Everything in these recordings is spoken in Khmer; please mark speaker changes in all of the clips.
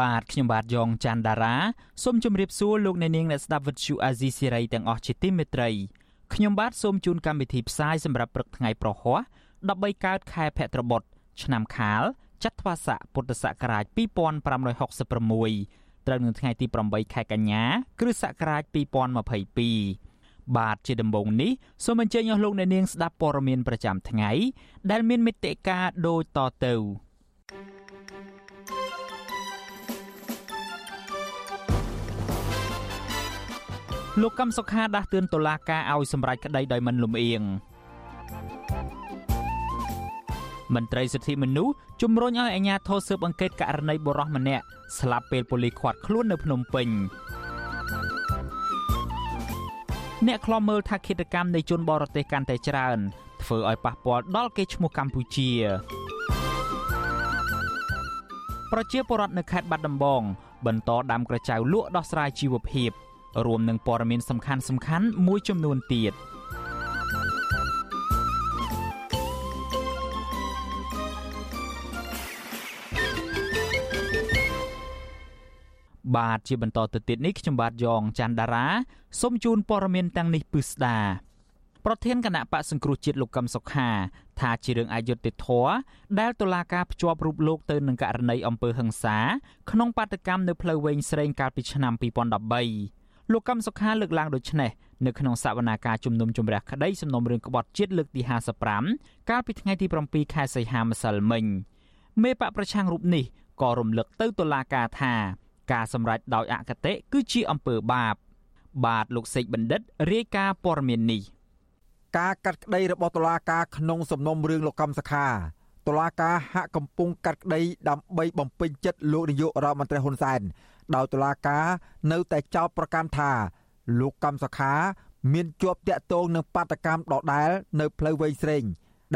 Speaker 1: បាទខ្ញុំបាទយ៉ងច័ន្ទដារាសូមជម្រាបសួរលោកអ្នកនាងអ្នកស្ដាប់វិទ្យុអាស៊ីសេរីទាំងអស់ជាទីមេត្រីខ្ញុំបាទសូមជូនកម្មវិធីផ្សាយសម្រាប់ព្រឹកថ្ងៃប្រហ័ស13កើតខែភទ្របទឆ្នាំខាលចត្វាស័កពុទ្ធសករាជ2566ត្រូវនៅថ្ងៃទី8ខែកញ្ញាគ្រិស្តសករាជ2022បាទជាដំបូងនេះសូមអញ្ជើញអស់លោកអ្នកនាងស្ដាប់ព័ត៌មានប្រចាំថ្ងៃដែលមានមេត្តាដូចតទៅ លោកកឹមសុខាដាស់តឿនតុលាការឲ្យសម្រេចក្តីដោយមិនលំអៀងមន្ត្រីសិទ្ធិមនុស្សជំរុញឲ្យអាជ្ញាធរស៊ើបអង្កេតករណីបុរសម្នាក់ស្លាប់ពេលប៉ូលីសឃាត់ខ្លួននៅភ្នំពេញអ្នកខ្លំមើលថាគិតកម្មនៃជនបរទេសកាន់តែច្រើន ធ្វើឲ្យប៉ះពាល់ដល់កេរ្តិ៍ឈ្មោះកម្ពុជា ប្រជាពលរដ្ឋនៅខេត្តបាត់ដំបង បន្តដាំក្រចៅលក់ដោះស្រាយជីវភាព រួមនឹងព័ត៌មានសំខាន់សំខាន់មួយចំនួនទៀតបាទជាបន្តទៅទៀតនេះខ្ញុំបាទយ៉ងច័ន្ទដារាសូមជូនព័ត៌មានទាំងនេះពិស្ដាប្រធានគណៈបកសង្គ្រោះជាតិលោកកឹមសុខាថាជារឿងអយុត្តិធម៌ដែលតុលាការភ្ជាប់រូបលោកទៅនឹងករណីអំពើហិង្សា ក្នុងបាតកម្មនៅផ្លូវវែងស្រេងកាលពីឆ្នាំ2013 លោកកឹមសុខាលើកឡើងដូចនេះនៅក្នុងសវនាការជំនុំជម្រះក្តីសំណុំរឿងក្បត់ជាតិលើកទី55កាលពីថ្ងៃទី7ខែសីហាម្សិលមិញមេបកប្រឆាំងរូបនេះក៏រំលឹកទៅតុលាការថា ការសម្រេចដោយអកតេគឺជាអំពើបាប បាទលោកសេកបណ្ឌិតរាយការណ៍ព័ត៌មាននេះ
Speaker 2: ការកាត់ក្តីរបស់តុលាការក្នុងសំណុំរឿងលោកកម្មសខាតុលាការហាក់កំពុងកាត់ក្តីដើម្បីបំពេញចិត្តលោកនាយករដ្ឋមន្ត្រីហ៊ុនសែន ដោយតុលាការនៅតែចោទប្រកាន់ថា លោកកម្មសខា មានជាប់តាក់ទងនឹងបាតកម្មដដែល នៅផ្លូវវែងស្រេង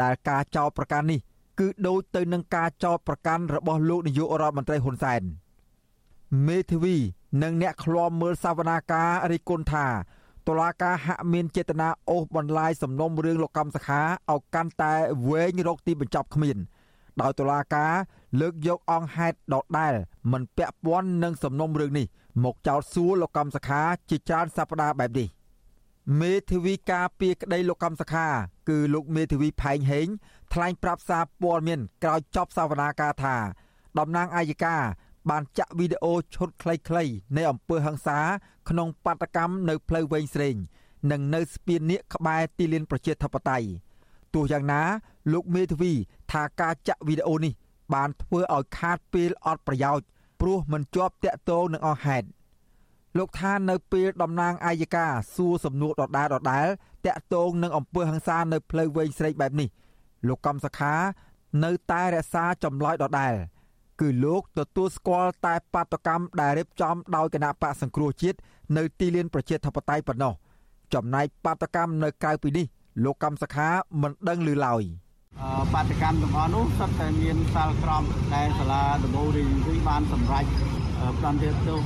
Speaker 2: ដែលការចោទប្រកាន់នេះ គឺដូចទៅនឹងការចោទប្រកាន់របស់លោកនាយករដ្ឋមន្ត្រីហ៊ុនសែន។មេធាវីនិងអ្នកឃ្លាំមើលសវនាការរិះគន់ថាតុលាការហាក់មានចេតនាអូសបន្លាយសំណុំរឿងលោកកម្មសខាឲ្យកាន់តែវែងរកទីបញ្ចប់គ្មាន ដោយតុលាការលើកយកអង្គហេតុដដែល មិនពាក់ព័ន្ធនឹងសំណុំរឿងនេះមកចោទសួរលោកកម្មសខាជាច្រើនសប្តាហ៍បែបនេះមេធាវីការពីក្តីលោកកម្មសខា គឺលោកមេធាវីផែងហេងថ្លែងប្រាប់សារព័ត៌មានក្រោយចប់សវនាការថាតំណាងអាយកាបានចាក់វីដេអូឈុតខ្លីៗនៃអំពើហិង្សាក្នុងបាតកម្មនៅផ្លូវវែងស្រេងនិងនៅស្ពាននៀកក្បែរទីលានប្រជាធិបតេយ្យទោះយ៉ាងណា លោកមេធាវីថាការចាក់វីដេអូនេះ បានធ្វើឲ្យខាតពេលអត់ប្រយោជន៍ ព្រោះមិនជាប់តាក់ទងនឹងអស់ហេតុលោកថានៅពេលតំណាងអាយកាសួរសំណួរដដែលដដែលតាក់ទងនឹងអំពើហិង្សានៅផ្លូវវែងស្រេងបែបនេះ លោកកំសខានៅតែរក្សាចម្លើយដដែលគឺលោកទទួលស្គាល់តែបាតកម្មដែលរៀបចំដោយគណៈបកសង្គ្រោះជាតិនៅទីលានប្រជាធិបតេយ្យប៉ុណ្ណោះចំណែកបាតកម្មនៅក្រៅពីនេះ លោកកម្មសខាមិនដឹងឮឡើយ
Speaker 3: បាតកម្មទាំងអស់នោះសុទ្ធតែមានសាលក្រមដែលសាលាដំបូងរីវិញបានសម្រេចផ្ដន្ទាទោស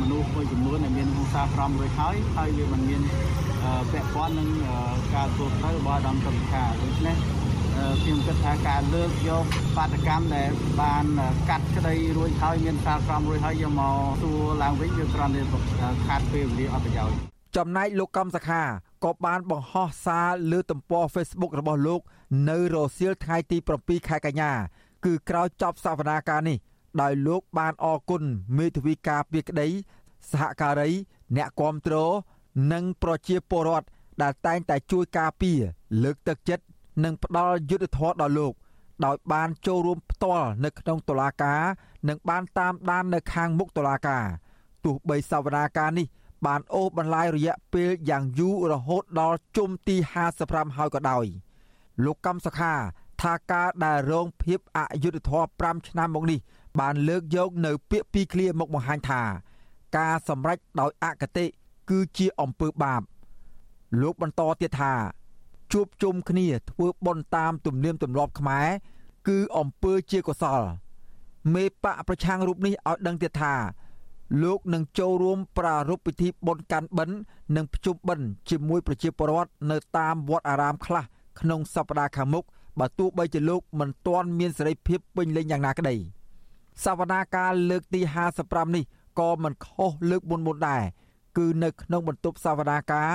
Speaker 3: មនុស្សមួយចំនួនដែលមានហង្សាក្រមរួចហើយហើយវាមិនមានពាក់ព័ន្ធនឹងការធ្វើត្រូវរបស់ដំណកម្មការដូច្នេះខ្ញុំគិតថាការលើកយកបាតកម្មដែលបានកាត់ក្តីរួចហើយមានសារក្រមរួចហើយយកមកសួរឡើងវិញវាគ្រាន់តែខាត់ពេលវេលាអត់ប្រយោជន៍
Speaker 2: ចំណែកលោកកំសខាក៏បានបង្ហោះសារលើទំព័រ Facebook របស់លោក នៅរសៀលថ្ងៃទី7ខែកញ្ញា គឺក្រោយចប់សវនាការនេះដោយលោកបានអរគុណមេធាវីការពីក្តីសហការី អ្នកគាំទ្រនិងប្រជាពលរដ្ឋដែលតែងតែជួយការពារលើកទឹកចិត្តនិងផ្ដល់យុទ្ធធម៌ដល់លោក ដោយបានចូលរួមផ្ទាល់នៅក្នុងតុលាការ និងបានតាមដាននៅខាងមុខតុលាការទោះបីសវនាការនេះ បានអូសបន្លាយរយៈពេលយ៉ាងយូររហូតដល់ជុំទី55ហើយក៏ដោយ លោកកម្មសខាថាការដែលរងភាពអយុត្តិធម៌5ឆ្នាំមកនេះ បានលើកយកនៅពាក្យពីរឃ្លាមកបង្ហាញថា ការសម្រេចដោយអកតេគឺជាអំពើបាប លោកបន្តទៀតថាជួបជុំគ្នាធ្វើបុណ្យតាមទំនៀមទម្លាប់ខ្មែរគឺអំពើជាកុសល មេបកប្រឆាំងរូបនេះឲ្យដឹងទៀតថាលោកនឹងចូលរួមប្រារព្ធពិធីបុណ្យកាន់បិណ្ឌនិងភ្ជុំបិណ្ឌជាមួយប្រជាពលរដ្ឋនៅតាមវត្តអារាមខ្លះ ក្នុងសប្តាហ៍ខាងមុខបើទោះបីជាលោកមិនទាន់មានសេរីភាពពេញលេញយ៉ាងណាក្តីសវនាការលើកទី55នេះក៏មិនខុសលើកមុនមុនដែរគឺនៅក្នុងបន្ទប់សវនាការ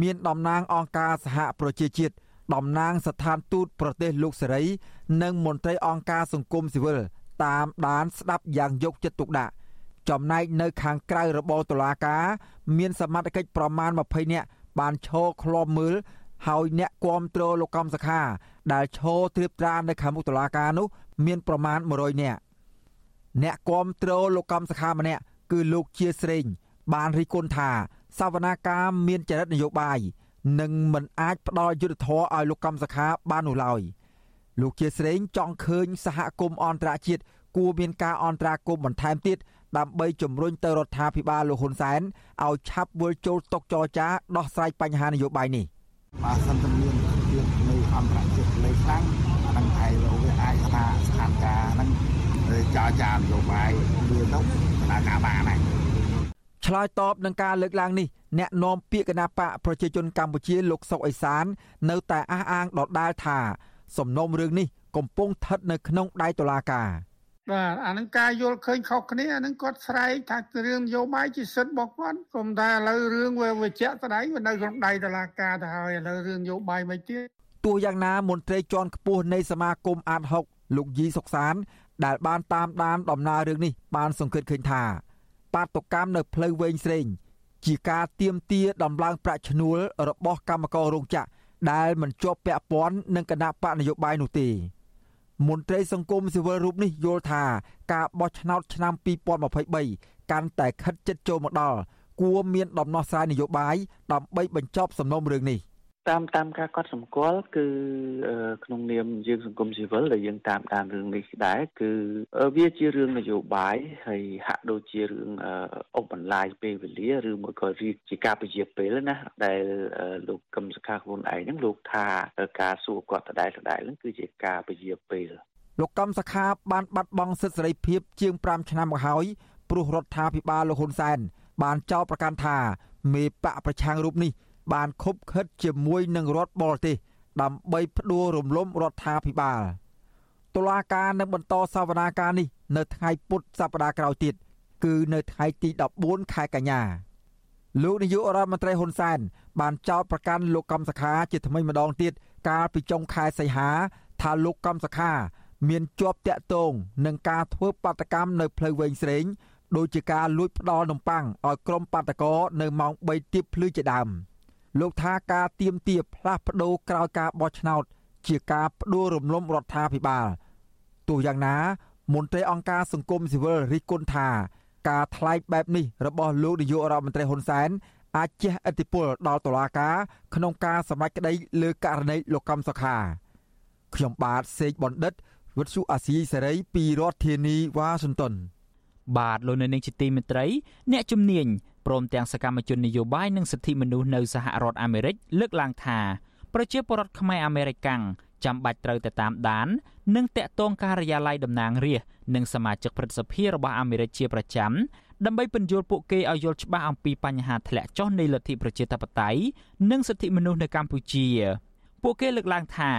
Speaker 2: មានតំណាងអង្គការសហប្រជាជាតិតំណាងស្ថានទូតប្រទេសលោកសេរី និងមន្ត្រីអង្គការសង្គមស៊ីវិលតាមដានស្ដាប់យ៉ាងយកចិត្តទុកដាក់ចំណែកនៅខាងក្រៅរបបតុលាការ មានសមត្ថកិច្ចប្រមាណ20នាក់បានឈរឃ្លាំមើល ហើយអ្នកគាំទ្រលោកកំសខា ដែលឈរត្រៀបត្រានៅខាងមុខតុលាការនោះមានប្រមាណ100នាក់អ្នកគាំទ្រលោកកំសខាម្នាក់គឺលោកជាស្រេង បានរិះគន់ថាសវនាការមានចរិតនយោបាយនិងមិនអាចផ្ដល់យុទ្ធធរឲ្យលោកកំសខាបាននោះឡើយលោកជាស្រេងចង់ឃើញសហគមន៍អន្តរជាតិគួរមានការអន្តរាគមន៍បន្ថែមទៀតដើម្បីជំរុញទៅរដ្ឋាភិបាលលោកហ៊ុនសែនឲ្យឆាប់វិលចូលតុចរចាដោះស្រាយបញ្ហានយោបាយនេះ
Speaker 3: បើសិនតែមានទៀតនៅអន្តរជាតិលេខខ្លាំងនឹងឯលោកវាអាចថាស្ថានភាពហ្នឹងចរចានយោបាយវាទៅដំណើរការបានហើយ
Speaker 2: ឆ្លើយតបនឹងការលើកឡើងនេះអ្នកនាំពាក្យគណៈបកប្រជាជនកម្ពុជាលោកសុកអេសាន នៅតែអះអាងដដាលថា សំណុំរឿងនេះកំពុងស្ថិតនៅក្នុងដៃតុលាការ
Speaker 4: បាទអានឹងការយល់ឃើញខុសគ្នាអានឹងគាត់ស្រែកថារឿងនយោបាយជាសិទ្ធិរបស់គាត់គុំថាឥឡូវរឿងវាវិជ្ជាស្ដែងវានៅក្នុងដៃតុលាការទៅហើយឥឡូវរឿងនយោបាយមិនទៀត
Speaker 2: ទោះយ៉ាងណាមន្ត្រីជាន់ខ្ពស់នៃសមាគមអាត6លោកយីសុកសាន ដែលបានតាមដានដំណើររឿងនេះបានសង្កេតឃើញថាបាតុកម្មនៅផ្លូវវែងស្រេងជាការទៀមទាដំឡើងប្រាក់ឈ្នួលរបស់កម្មកររោងចក្រដែលមិនជាប់ពាក់ព័ន្ធនឹងគណៈបកនយោបាយនោះទេ មន្ត្រីសង្គមស៊ីវិលរូបនេះយល់ថាការបោះឆ្នោតឆ្នាំ2023កាន់តែខិតជិតចូលមកដល់គួរមានដំណោះស្រាយនយោបាយដើម្បីបញ្ចប់សំណុំរឿងនេះ។
Speaker 5: តាមតាមការកត់សម្គាល់គឺក្នុងនាមយើងសង្គមស៊ីវិលដែលយើងតាមដានរឿងនេះដែរគឺវាជារឿងនយោបាយហើយហាក់ដូចជារឿងអុកបន្លាយពេលវេលាឬមួយក៏រៀបជាការពជាពេលណាដែលលោកកឹមសុខាខ្លួនឯងហ្នឹងលោកថាការសួរគាត់ដដែលដដែលហ្នឹងគឺជាការពជាពេល
Speaker 2: លោកកឹមសុខាបានបាត់បង់សិទ្ធិសេរីភាពជាង5ឆ្នាំមកហើយព្រោះរដ្ឋាភិបាលលោកហ៊ុនសែនបានចោទប្រកាន់ថាមេបកប្រឆាំងរូបនេះ បានខົບខិតជាមួយនឹងរដ្ឋបរទេសដើម្បីផ្ដួលរំលំរដ្ឋាភិបាលតុលាការនឹងបន្តសវនាការនេះនៅថ្ងៃពុធសប្តាហ៍ក្រោយទៀតគឺនៅថ្ងៃទី14ខែកញ្ញាលោកនាយករដ្ឋមន្ត្រីហ៊ុនសែនបានចោទប្រកាន់លោកកំសខាជាថ្មីម្ដងទៀតកាលពីចុងខែសីហា ថាលោកកំសខា មានជាប់តាក់ទងនឹងការធ្វើបាតកម្មនៅផ្លូវវែងស្រេង ដូចជាការលួចផ្ដាល់នំប៉័ងឲ្យក្រុមបាតកោនៅម៉ោង3ទៀបភ្លឺជាដើម។ លោកថាការទៀមទាផ្លាស់ប្ដូរក្រោយការបោះឆ្នោត ជាការផ្ដួលរំលំរដ្ឋាភិបាលទោះយ៉ាងណា មន្ត្រីអង្គការសង្គមស៊ីវិលរិះគន់ថាការថ្លែងបែបនេះរបស់លោកនាយករដ្ឋមន្ត្រីហ៊ុនសែនអាចជះឥទ្ធិពលដល់តុលាការក្នុងការសម្រេចក្តីលើករណីលោកកំសុខាខ្ញុំបាទសេកបណ្ឌិតវិទ្យុអាស៊ីសេរីពីរដ្ឋធានីវ៉ាស៊ីនតោន
Speaker 1: បាទលោកនៅនាងជាទីមេត្រី អ្នកជំនាញ ព្រមទាំងសកម្មជននយោបាយនិងសិទ្ធិមនុស្សនៅសហរដ្ឋអាមេរិកលើកឡើងថាប្រជាពលរដ្ឋខ្មែរអាមេរិកកាំងចាំបាច់ត្រូវតែតាមដាន និងតាក់ទងការិយាល័យតំណាងរាស្ត្រនិងសមាជិកព្រឹទ្ធសភារបស់អាមេរិកជាប្រចាំដើម្បីពន្យល់ពួកគេឲ្យយល់ច្បាស់អំពីបញ្ហាធ្លាក់ចុះនៃលទ្ធិប្រជាធិបតេយ្យនិងសិទ្ធិមនុស្សនៅកម្ពុជា ពួកគេលើកឡើងថា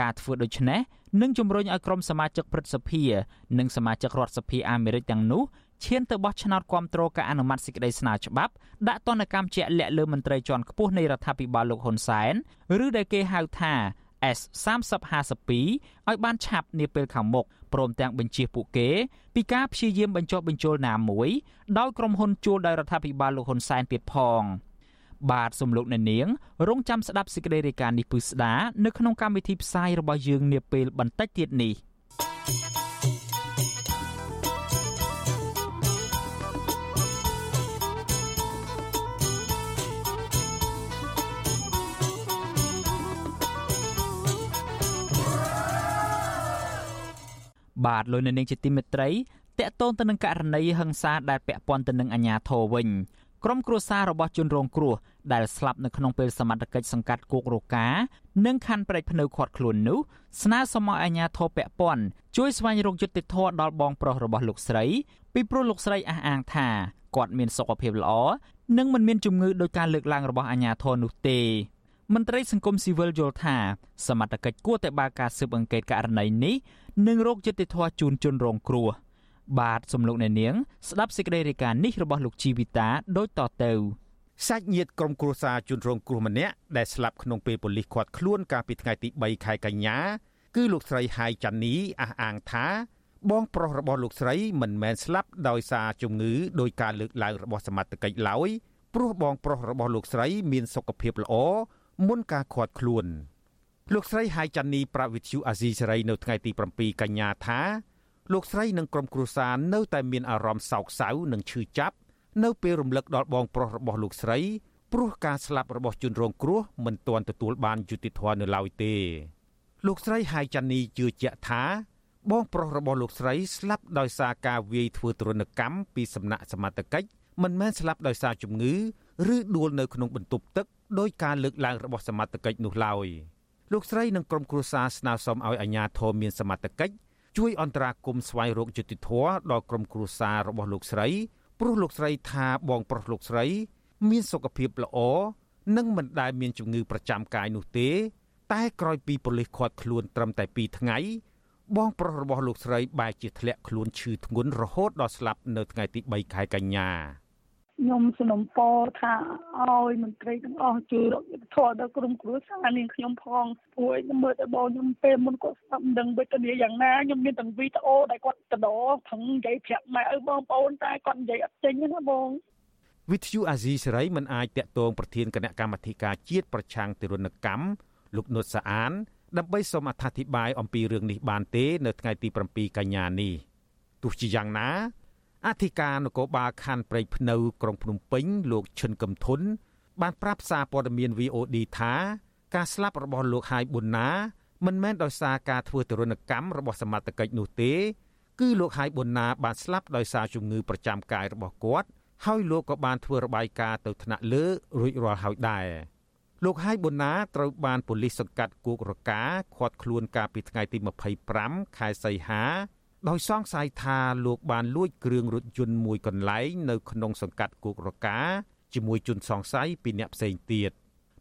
Speaker 1: ការធ្វើដូច្នេះនឹងជំរុញឲ្យក្រុមសមាជិកព្រឹទ្ធសភា និងសមាជិករដ្ឋសភាអាមេរិកទាំងនោះ ឈានទៅបោះឆ្នោតគាំទ្រការអនុម័តសេចក្តីស្នើច្បាប់ដាក់ទណ្ឌកម្មជាក់លាក់លើមន្ត្រីជាន់ខ្ពស់នៃរដ្ឋាភិបាលលោកហ៊ុនសែនឬដែលគេហៅថា S3052 ឲ្យបានឆាប់នាពេលខាងមុខព្រមទាំងបញ្ជាពួកគេពីការព្យាយាមបញ្ចុះបញ្ចូលណាមួយដោយក្រុមហ៊ុនជួលដោយរដ្ឋាភិបាលលោកហ៊ុនសែនទៀតផងបាទសំលោកអ្នកនាងរងចាំស្ដាប់សេចក្តីរាយការណ៍នេះពឹស្ដានៅក្នុងកម្មវិធីផ្សាយរបស់យើងនាពេលបន្តិចទៀតនេះ បាទលោកនៅនាងជាទីមេត្រីតកតងទៅនឹងករណីហិង្សាដែលពាក់ព័ន្ធទៅនឹងអាញាធរវិញក្រុមគ្រួសាររបស់ជនរងគ្រោះដែលស្លាប់នៅក្នុងពេលសមត្ថកិច្ចសង្កាត់គោករកានិងខណ្ឌព្រែកភ្នៅខាត់ខ្លួននោះស្នើសុំឲ្យអាជ្ញាធរពាក់ព័ន្ធជួយស្វែងរកយុត្តិធម៌ដល់បងប្រុសរបស់លោកស្រីពីព្រោះលោកស្រីអះអាងថាគាត់មានសុខភាពល្អនិងមិនមានជំងឺដោយការលើកឡើងរបស់អាជ្ញាធរនោះទេមន្ត្រីសង្គមស៊ីវិលយល់ថាសមត្ថកិច្ចគួរតែបើកការស៊ើបអង្កេតករណីនេះ និងរកយុត្តិធម៌ជូនជនរងគ្រោះបាទសំលោកអ្នកនាង ស្ដាប់សេចក្តីរាយការណ៍នេះរបស់លោកជីវិតាដូចតទៅ
Speaker 6: សាច់ញាតិក្រុមគ្រួសារជនរងគ្រោះម្នាក់ដែលស្លាប់ក្នុងពេលប៉ូលីសឃាត់ខ្លួនកាលពីថ្ងៃទី3ខែកញ្ញាគឺលោកស្រីហៃចាន់នីអះអាងថាបងប្រុសរបស់លោកស្រីមិនមែនស្លាប់ដោយសារជំងឺដោយការលើកឡើងរបស់សមត្ថកិច្ចឡើយព្រោះបងប្រុសរបស់លោកស្រីមានសុខភាពល្អមុនការឃាត់ខ្លួន លោកស្រីហៃចាន់នីប្រាវិទ្យូអាស៊ីសេរីនៅថ្ងៃទី7កញ្ញាថាលោកស្រីនិងក្រុមគ្រួសារនៅតែមានអារម្មណ៍សោកសៅនិងឈឺចាប់នៅពេលរំលឹកដល់បងប្រុសរបស់លោកស្រីព្រោះការស្លាប់របស់ជនរងគ្រោះមិនទាន់ទទួលបានយុត្តិធម៌នៅឡើយទេលោកស្រីហៃចាន់នីជឿជាក់ថាបងប្រុសរបស់លោកស្រីស្លាប់ដោយសារការវាយធ្វើទរណកម្មពីសំណាក់សមត្ថកិច្ចមិនមែនស្លាប់ដោយសារជំងឺ ឬដួលនៅក្នុងបន្ទប់ទឹកដោយការលើកឡើងរបស់សមត្ថកិច្ចនោះឡើយ លោកស្រីនិងក្រុមគ្រួសារស្នើសុំឲ្យអាជ្ញាធរមានសមត្ថកិច្ចជួយអន្តរាគមន៍ស្វែងរកយុត្តិធម៌ដល់ក្រុមគ្រួសាររបស់លោកស្រីព្រោះលោកស្រីថាបងប្រុសលោកស្រី មានសុខភាពល្អនិងមិនដែលមានជំងឺប្រចាំកាយនោះទេ តែក្រោយពីប៉ូលីសឃាត់ខ្លួនត្រឹមតែ2ថ្ងៃបងប្រុសរបស់លោកស្រីបែរជាធ្លាក់ខ្លួនឈឺធ្ងន់រហូតដល់ស្លាប់នៅថ្ងៃទី3ខែកញ្ញា
Speaker 7: ខ្ញុំសំណូមពរថាឲ្យមន្ត្រីទាំងអស់ជួយរកយុត្តិធម៌ដល់ក្រុមគ្រួសារនាងខ្ញុំផងព្រោះខ្ញុំមើលតែបងខ្ញុំពេលមុនគាត់ស្ដាប់មិនដឹងវេទនាយ៉ាងណាខ្ញុំមានទាំងវីដេអូដែលគាត់តដោថឹងនិយាយប្រាប់ម៉ែឪបងប្អូនតែគាត់និយាយអត់ចេញណាបង
Speaker 6: វិទ្យុអាស៊ីសេរីមិនអាចតាក់ទងប្រធានគណៈកម្មាធិការជាតិប្រឆាំងទារុណកម្មលោកនុតសាអាន ដើម្បីសូមអត្ថាធិប្បាយអំពីរឿងនេះបានទេ នៅថ្ងៃទី7កញ្ញានេះទោះជាយ៉ាងណា អធិការនគរបាលខណ្ឌព្រែកភ្នៅក្រុងភ្នំពេញលោកឈិនកំធុនបានប្រាប់សារព័ត៌មាន VOD ថាការស្លាប់របស់លោកហាយប៊ុនណា មិនមែនដោយសារការធ្វើទរណកម្មរបស់សមត្ថកិច្ចនោះទេ គឺលោកហាយប៊ុនណាបានស្លាប់ដោយសារជំងឺប្រចាំកាយរបស់គាត់ហើយលោកក៏បានធ្វើរបាយការណ៍ទៅថ្នាក់លើរួចរាល់ហើយដែរលោកហាយប៊ុនណាត្រូវបានប៉ូលីសសង្កាត់គោករកាឃាត់ខ្លួនកាលពីថ្ងៃទី25ខែសីហា ដោយសង្ស័យថាលោកបានលួចគ្រឿងរថយន្តមួយកន្លែងនៅក្នុងសង្កាត់គោករកាជាមួយជនសង្ស័យពីអ្នកផ្សេងទៀត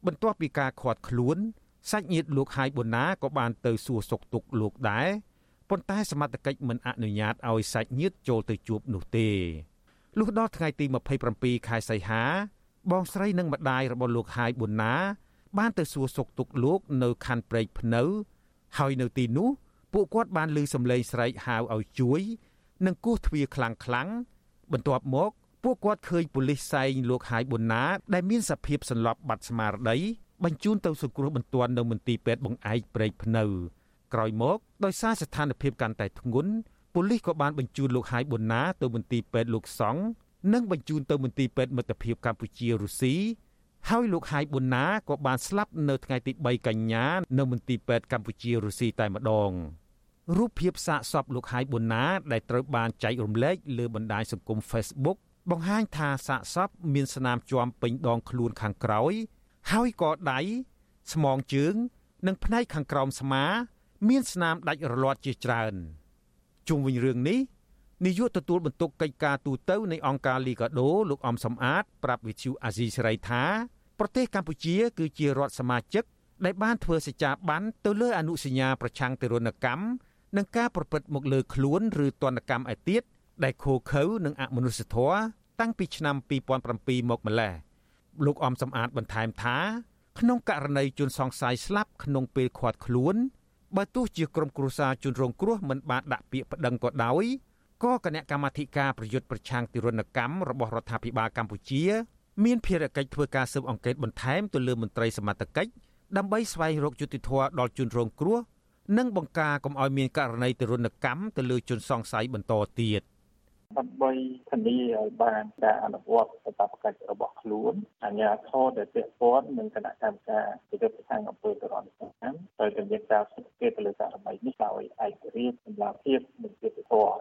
Speaker 6: បន្ទាប់ពីការឃាត់ខ្លួនសាច់ញាតិលោកហាយប៊ុនណាក៏បានទៅសួរសុខទុក្ខលោកដែរប៉ុន្តែសមត្ថកិច្ចមិនអនុញ្ញាតឲ្យសាច់ញាតិចូលទៅជួបនោះទេលុះដល់ថ្ងៃទី27ខែសីហា បងស្រីនិងម្ដាយរបស់លោកហាយប៊ុនណា បានទៅសួរសុខទុក្ខលោកនៅខណ្ឌព្រែកភ្នៅ ហើយនៅទីនោះ ពួកគាត់បានឮសំឡេងស្រែកហៅឲ្យជួយ និងគោះទ្វារខ្លាំងខ្លាំងបន្ទាប់មក ពួកគាត់ឃើញប៉ូលីសសែងលោកហាយប៊ុនណា ដែលមានសភាពសន្លប់បាត់ស្មារតីបញ្ជូនទៅសង្គ្រោះបន្ទាន់នៅមន្ទីរពេទ្យបង្អែកព្រែកភ្នៅក្រោយមកដោយសារស្ថានភាពកាន់តែធ្ងន់ប៉ូលីសក៏បានបញ្ជូនលោកហាយប៊ុនណាទៅមន្ទីរពេទ្យលោកសង្ឃនិងបញ្ជូនទៅមន្ទីរពេទ្យមិត្តភាពកម្ពុជារុស្ស៊ីហើយលោកហាយប៊ុនណាក៏បានស្លាប់នៅថ្ងៃទី3កញ្ញានៅមន្ទីរពេទ្យកម្ពុជារុស្ស៊ីតែម្ដង។ រូបភាពសាកសពលោកហាយប៊ុនណា ដែលត្រូវបានចែករំលែកលើបណ្ដាញសង្គម Facebook បង្ហាញថាសាកសពមានស្នាមជាំពេញដងខ្លួនខាងក្រោយ ហើយក៏ដៃស្មងជើង និងផ្នែកខាងក្រោមស្មា មានស្នាមដាច់រលាត់ជាច្រើនជុំវិញរឿងនេះនាយកទទួលបន្ទុកកិច្ចការទូតនៃអង្គការលីកាដូលោកអំសំអាត ប្រាប់វិទ្យុអាស៊ីសេរីថាប្រទេសកម្ពុជា គឺជារដ្ឋសមាជិកដែលបានធ្វើសេចក្ដីបានទៅលើអនុសញ្ញាប្រឆាំងទរណកម្ម និងការប្រព្រឹត្តមកលើខ្លួនឬទណ្ឌកម្មឯទៀតដែលខូខើនិងអមនុស្សធម៌តាំងពីឆ្នាំ2007មកម្លេះលោកអំសំអាតបន្ថែមថា ក្នុងករណីជនសង្ស័យស្លាប់ក្នុងពេលឃាត់ខ្លួនបើទោះជាក្រុមគ្រួសារជនរងគ្រោះមិនបានដាក់ពាក្យប្តឹងក៏ដោយក៏គណៈកម្មាធិការប្រយុទ្ធប្រឆាំងទារុណកម្មរបស់រដ្ឋាភិបាលកម្ពុជា មានភារកិច្ចធ្វើការស៊ើបអង្កេតបន្ថែមទៅលើមន្ត្រីសមត្ថកិច្ចដើម្បីស្វែងរកយុត្តិធម៌ដល់ជនរងគ្រោះ និងបង្ការកុំឲ្យមានករណីទរណកម្មទៅលើជនសង្ស័យបន្តទៀត
Speaker 8: ដើម្បីធានាឲ្យបានការអនុវត្តកាតព្វកិច្ចរបស់ខ្លួនអាជ្ញាធរដែលពាក់ព័ន្ធនិងគណៈកម្មការពិនិត្យប្រឆាំងអំពើទរណកម្មត្រូវតែមានការសិក្សាទៅលើករណីនេះដោយឯករាជ្យសម្រាប់ភាពនិងយុត្តិធម៌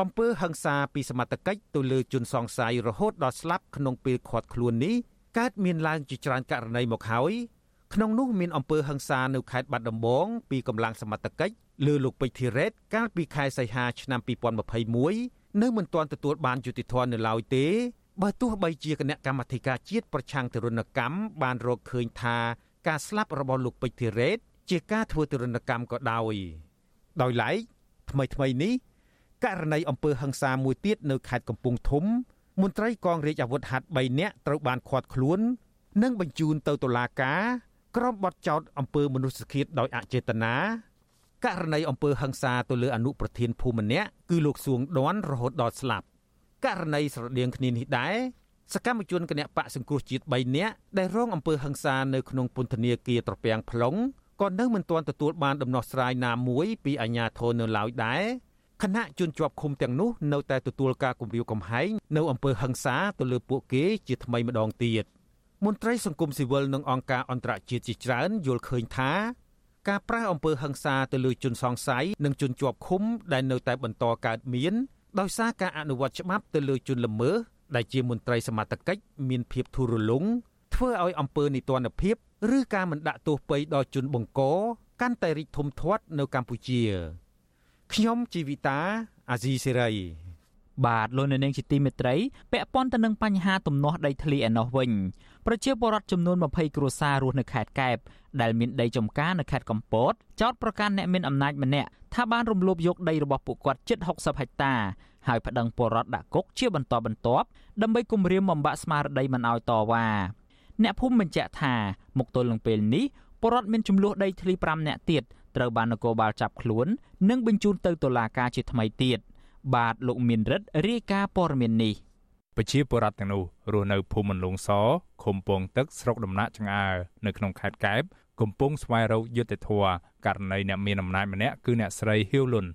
Speaker 6: អំពើហិង្សាពីសមត្ថកិច្ចទៅលើជនសង្ស័យរហូតដល់ស្លាប់ក្នុងពេលឃាត់ខ្លួននេះកើតមានឡើងជាច្រើនករណីមកហើយ ក្នុងនោះមានអំពើហិង្សានៅខេត្តបាត់ដំបងពីកម្លាំងសមត្ថកិច្ចលើលោកពេជ្រធីរ៉េតកាលពីខែសីហាឆ្នាំ2021នៅមិនទាន់ទទួលបានយុត្តិធម៌នៅឡើយទេបើទោះបីជាគណៈកម្មាធិការជាតិប្រឆាំងទរណកម្មបានរកឃើញថាការស្លាប់របស់លោកពេជ្រធីរ៉េតជាការធ្វើទរណកម្មក៏ដោយដោយឡែកថ្មីថ្មីនេះករណីអំពើហិង្សាមួយទៀតនៅខេត្តកំពង់ធំមន្ត្រីកងរាជអាវុធហត្ថ3នាក់ត្រូវបានឃាត់ខ្លួន និងបញ្ជូនទៅតុលាការ ក្រុមបទចោតអំពើមនុស្សឃាតដោយអចេតនាករណីអំពើហិង្សាទៅលើអនុប្រធានភូមិម្នាក់គឺលោកសួងដន់រហូតដល់ស្លាប់ករណីស្រដៀងគ្នានេះដែរសកម្មជនគណៈបកសង្គ្រោះជាតិ3នាក់ដែលរងអំពើហិង្សានៅក្នុងពន្ធនាគារត្រពាំង plong ក៏នៅមិនទាន់ទទួលបានដំណោះស្រាយណាមួយពីអាជ្ញាធរនៅឡើយដែរគណៈជនជាប់ឃុំទាំងនោះនៅតែទទួលការគំរាមកំហែងនៅអំពើហិង្សាទៅលើពួកគេជាថ្មីម្ដងទៀត មន្ត្រីសង្គមស៊ីវិលនិងអង្គការអន្តរជាតិជាច្រើនយល់ឃើញថាការប្រាស្រ័យអំពើហិង្សាទៅលើជនសង្ស័យនិងជនជាប់ឃុំដែលនៅតែបន្តកើតមានដោយសារការអនុវត្តច្បាប់ទៅលើជនល្មើសដែលជាមន្ត្រីសមត្ថកិច្ចមានភាពធូររលុងធ្វើឲ្យអំពើនីតិរដ្ឋភាពឬការមិនដាក់ទោសពៃដល់ជនបង្កកាន់តែរីកធំធាត់នៅកម្ពុជាខ្ញុំជីវិតាអាស៊ីសេរី
Speaker 1: បាទលោកនៅនាងជាទីមេត្រីពាក់ព័ន្ធទៅនឹងបញ្ហាទំនាស់ដីធ្លីឯណោះវិញប្រជាពលរដ្ឋចំនួន20គ្រួសាររស់នៅខេត្តកែបដែលមានដីចំការនៅខេត្តកំពតចោទប្រកាន់អ្នកមានអំណាចម្នាក់ថាបានរំលោភយកដីរបស់ពួកគាត់ជិត60ហិកតាហើយប្តឹងពលរដ្ឋដាក់គុកជាបន្តបន្ទាប់ដើម្បីគំរាមបំបាក់ស្មារតីមិនឲ្យតវ៉ាអ្នកភូមិបញ្ជាក់ថាមកទល់នឹងពេលនេះពលរដ្ឋមានចំនួនដីធ្លី5នាក់ទៀតត្រូវបាននគរបាលចាប់ខ្លួន និងបញ្ជូនទៅតុលាការជាថ្មីទៀត បាទលោកមានរិទ្ធរាយការណ៍ព័ត៌មាននេះ
Speaker 9: ប្រជាពលរដ្ឋទាំងនោះរស់នៅភូមិមន្លងសឃុំពងទឹកស្រុកដំណាក់ចង្អើនៅក្នុងខេត្តកែបកំពុងស្វែងរកយុត្តិធម៌ករណីអ្នកមានអំណាចម្នាក់គឺអ្នកស្រីហ៊ីវលុន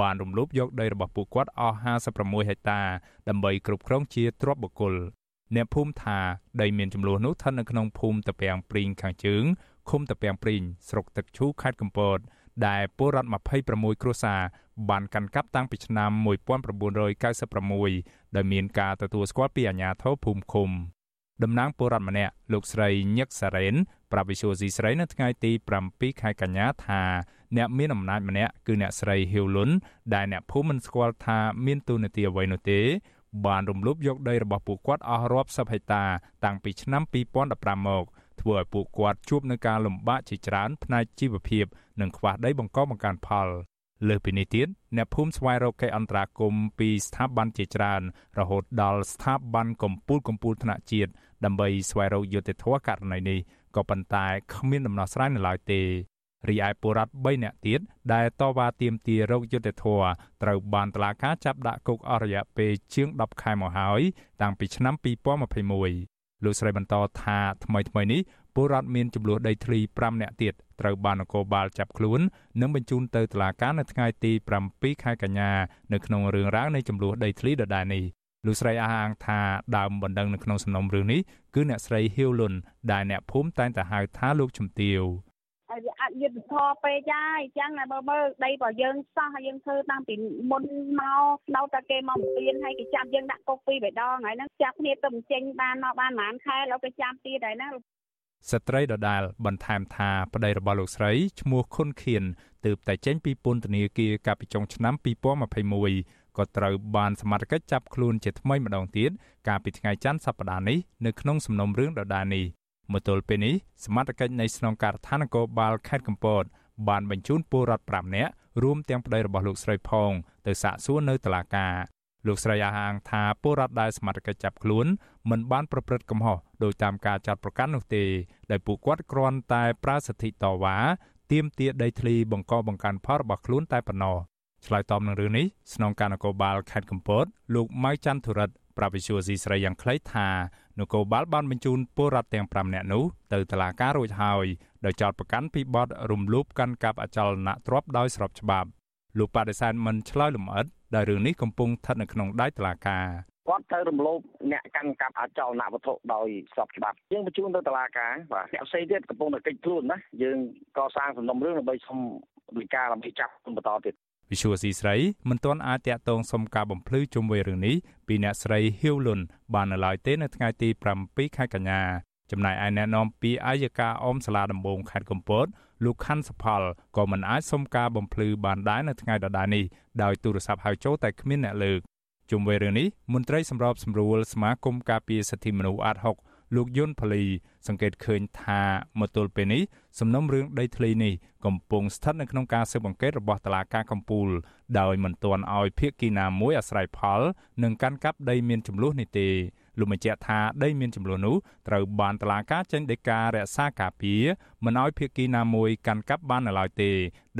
Speaker 9: បានរំលោភយកដីរបស់ពួកគាត់អស់56ហិកតាដើម្បីគ្រប់គ្រងជាទ្រព្យបុគ្គលអ្នកភូមិថាដីមានចំនួននោះស្ថិតនៅក្នុងភូមិតាពាំងព្រីងខាងជើងឃុំតាពាំងព្រីងស្រុកទឹកឈូខេត្តកំពត ដែលពលរដ្ឋ26គ្រួសារបានកាន់កាប់តាំងពីឆ្នាំ1996ដោយមានការទទួលស្គាល់ពីអាជ្ញាធរភូមិឃុំតំណាងពលរដ្ឋម្នាក់លោកស្រីញឹកសារ៉េនប្រាប់វិសុយស៊ីស្រីនៅថ្ងៃទី7ខែកញ្ញាថាអ្នកមានអំណាចម្នាក់គឺអ្នកស្រីហ៊ីវលុនដែលអ្នកភូមិមិនស្គាល់ថាមានទូនាទីអ្វីនោះទេបានរំលោភយកដីរបស់ពួកគាត់អស់រាប់សិបហិកតាតាំងពីឆ្នាំ2015មក ធ្វើឲ្យពួកគាត់ជួបនឹងការលំបាកជាច្រើនផ្នែកជីវភាព និងខ្វះដីបង្កបង្កើនផលលើសពីនេះទៀតអ្នកភូមិស្វែងរកកិច្ចអន្តរាគមន៍ពីស្ថាប័នជាច្រើន រហូតដល់ស្ថាប័នកម្ពុជាកម្ពុជាថ្នាក់ជាតិដើម្បីស្វែងរកយុត្តិធម៌ករណីនេះក៏ប៉ុន្តែគ្មានដំណោះស្រាយនៅឡើយទេរីឯពលរដ្ឋ3នាក់ទៀតដែលតវ៉ាទាមទាររោគយុត្តិធម៌ត្រូវបានតុលាការចាប់ដាក់គុកអស់រយៈពេលជាង10ខែមកហើយតាំងពីឆ្នាំ2021 លោកស្រីបន្តថាថ្មីថ្មីនេះពលរដ្ឋមានចំនួនដីធ្លី5នាក់ទៀតត្រូវបាននគរបាលចាប់ខ្លួននិងបញ្ជូនទៅតុលាការនៅថ្ងៃទី7ខែកញ្ញានៅក្នុងរឿងរ៉ាវនៃចំនួនដីធ្លីដដែលនេះលោកស្រីអះអាងថាដើមបណ្ដឹងនៅក្នុងសំណុំរឿងនេះគឺអ្នកស្រីហ៊ីវលុនដែលអ្នកភូមិតែងតែហៅថាលោកជំទាវ
Speaker 7: ហើយវាអត់យុទ្ធធរពេកហើយអញ្ចឹងតែមើលមើលដីរបស់យើងសោះហើយយើងធ្វើតាំងពីមុនមកនៅតែគេមកបំពេញហើយគេចាប់យើងដាក់គុកពីរបីដងហើយហ្នឹងចាប់គ្នាទៅបញ្ចេញបានមកបានប្រហែលខែឥឡូវគេចាប់ទៀតហើយណា
Speaker 9: ស្ត្រីដដាលបន្ថែមថាប្តីរបស់លោកស្រីឈ្មោះខុនខៀនទើបតែចេញពីពន្ធនាគារកាលពីចុងឆ្នាំ2021ក៏ត្រូវបានសមត្ថកិច្ចចាប់ខ្លួនជាថ្មីម្ដងទៀតកាលពីថ្ងៃច័ន្ទសប្តាហ៍នេះនៅក្នុងសំណុំរឿងដដាលនេះ មកទល់ពេលនេះសមត្ថកិច្ចនៃស្នងការដ្ឋាននគរបាលខេត្តកំពតបានបញ្ជូនពលរដ្ឋ5នាក់រួមទាំងប្តីរបស់លោកស្រីផង ទៅសាកសួរនៅតុលាការលោកស្រីអះអាងថាពលរដ្ឋដែលសមត្ថកិច្ចចាប់ខ្លួនមិនបានប្រព្រឹត្តកំហុសដោយតាមការចាត់ប្រកាន់នោះទេដោយពួកគាត់គ្រាន់តែប្រើសិទ្ធិតវ៉ាទាមទារដីធ្លីបង្កបង្កើនផលរបស់ខ្លួនតែប៉ុណ្ណោះឆ្លើយតបនឹងរឿងនេះស្នងការនគរបាលខេត្តកំពតលោកម៉ៅច័ន្ទធរិត ប្រាប់វិសុយស៊ីស្រីយ៉ាងខ្លីថានគរបាលបានបញ្ជូនពលរដ្ឋទាំង5នាក់នោះទៅតុលាការរួចហើយដោយចោទប្រកាន់ពីបទរំលោភកាន់កាប់អចលនទ្រព្យដោយស្របច្បាប់លោកបដិសេធមិនឆ្លើយលម្អិតដែលរឿងនេះកំពុងស្ថិតនៅក្នុងដៃតុលាការ
Speaker 10: គាត់ទៅរំលោភអ្នកកាន់កាប់អចលនវត្ថុដោយស្របច្បាប់យើងបញ្ជូនទៅតុលាការបាទអ្នកផ្សេងទៀតកំពុងតែកិច្ចខ្លួនណាយើងកសាងសំណុំរឿងដើម្បីសុំវិការដើម្បីចាប់បន្តទៀត
Speaker 9: វិសុវស៊ីស្រីមិនទាន់អាចតាក់ទងសុំការបំភ្លឺជុំវិញរឿងនេះពីអ្នកស្រីហ៊ីវលុនបាននៅឡើយទេនៅថ្ងៃទី7ខែកញ្ញាចំណែកឯអ្នកនាំពាក្យអាយកាអមសាលាដំបងខេត្តកំពតលោកខាន់សផលក៏មិនអាចសុំការបំភ្លឺបានដែរនៅថ្ងៃដដែលនេះដោយទូរស័ព្ទហៅចូលតែគ្មានអ្នកលើកជុំវិញរឿងនេះមន្ត្រីសម្របសម្រួលសមាគមការពារសិទ្ធិមនុស្សអាត6 លោកយុនផលីសង្កេតឃើញថាមកទល់ពេលនេះសំណុំរឿងដីធ្លីនេះកំពុងស្ថិតនៅក្នុងការស៊ើបអង្កេតរបស់តុលាការកំពូល ដោយមិនទាន់ឲ្យភាគីណាមួយអាស្រ័យផលនឹងកាន់កាប់ដីមានចំនួននេះទេលោកបញ្ជាក់ថាដីមានចំនួននោះត្រូវបានតុលាការចេញដីការរក្សាការពារមិនឲ្យភាគីណាមួយកាន់កាប់បាននៅឡើយទេ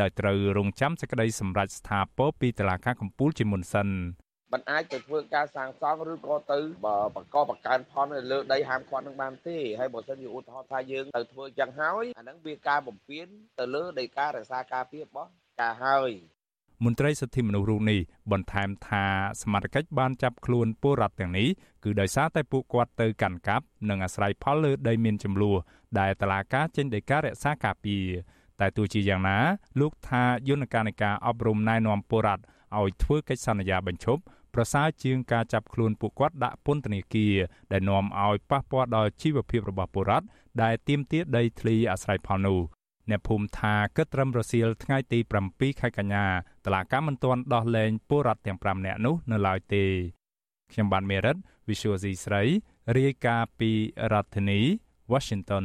Speaker 9: ដោយត្រូវរងចាំសេចក្តីសម្រេចស្ថាពរពីតុលាការកំពូលជាមុនសិន
Speaker 11: มันអាចទៅធ្វើការសាងសង់ឬក៏ទៅបង្កបង្កើនផលនៅលើដីហាមឃាត់នឹងបានទេហើយបើសិនជាឧទាហរណ៍ថាយើងទៅធ្វើចឹងហើយអាហ្នឹងវាការបំពេញទៅលើដីការរក្សាការពាររបស់ការហើយ
Speaker 9: មន្ត្រីសិទ្ធិមនុស្សរូបនេះបន្ថែមថាសមាជិកបានចាប់ខ្លួនពលរដ្ឋទាំងនេះគឺដោយសារតែពួកគាត់ទៅកាន់កាប់និងអាស្រ័យផលលើដីមានចំនួនដែលតឡាការចេញដីការរក្សាការពារតែទោះជាយ៉ាងណា លោកថាយន្តការនៃការអប់រំណែនាំពលរដ្ឋឲ្យធ្វើកិច្ចសន្យាបញ្ឈប់ ប្រសើរជាងការចាប់ខ្លួនពួកគាត់ដាក់ពន្ធនាគារដែលនាំឲ្យប៉ះពាល់ដល់ជីវភាពរបស់ពលរដ្ឋដែលទាមទារដីធ្លីអាស្រ័យផលនោះអ្នកភូមិថាគិតត្រឹមរសៀលថ្ងៃទី7ខែកញ្ញាតឡាកាមិនទាន់ដោះលែងពលរដ្ឋទាំង5នាក់នោះនៅឡើយទេខ្ញុំបានមេរិត Visual C ស្រីរាយការណ៍ពីរដ្ឋធានី Washington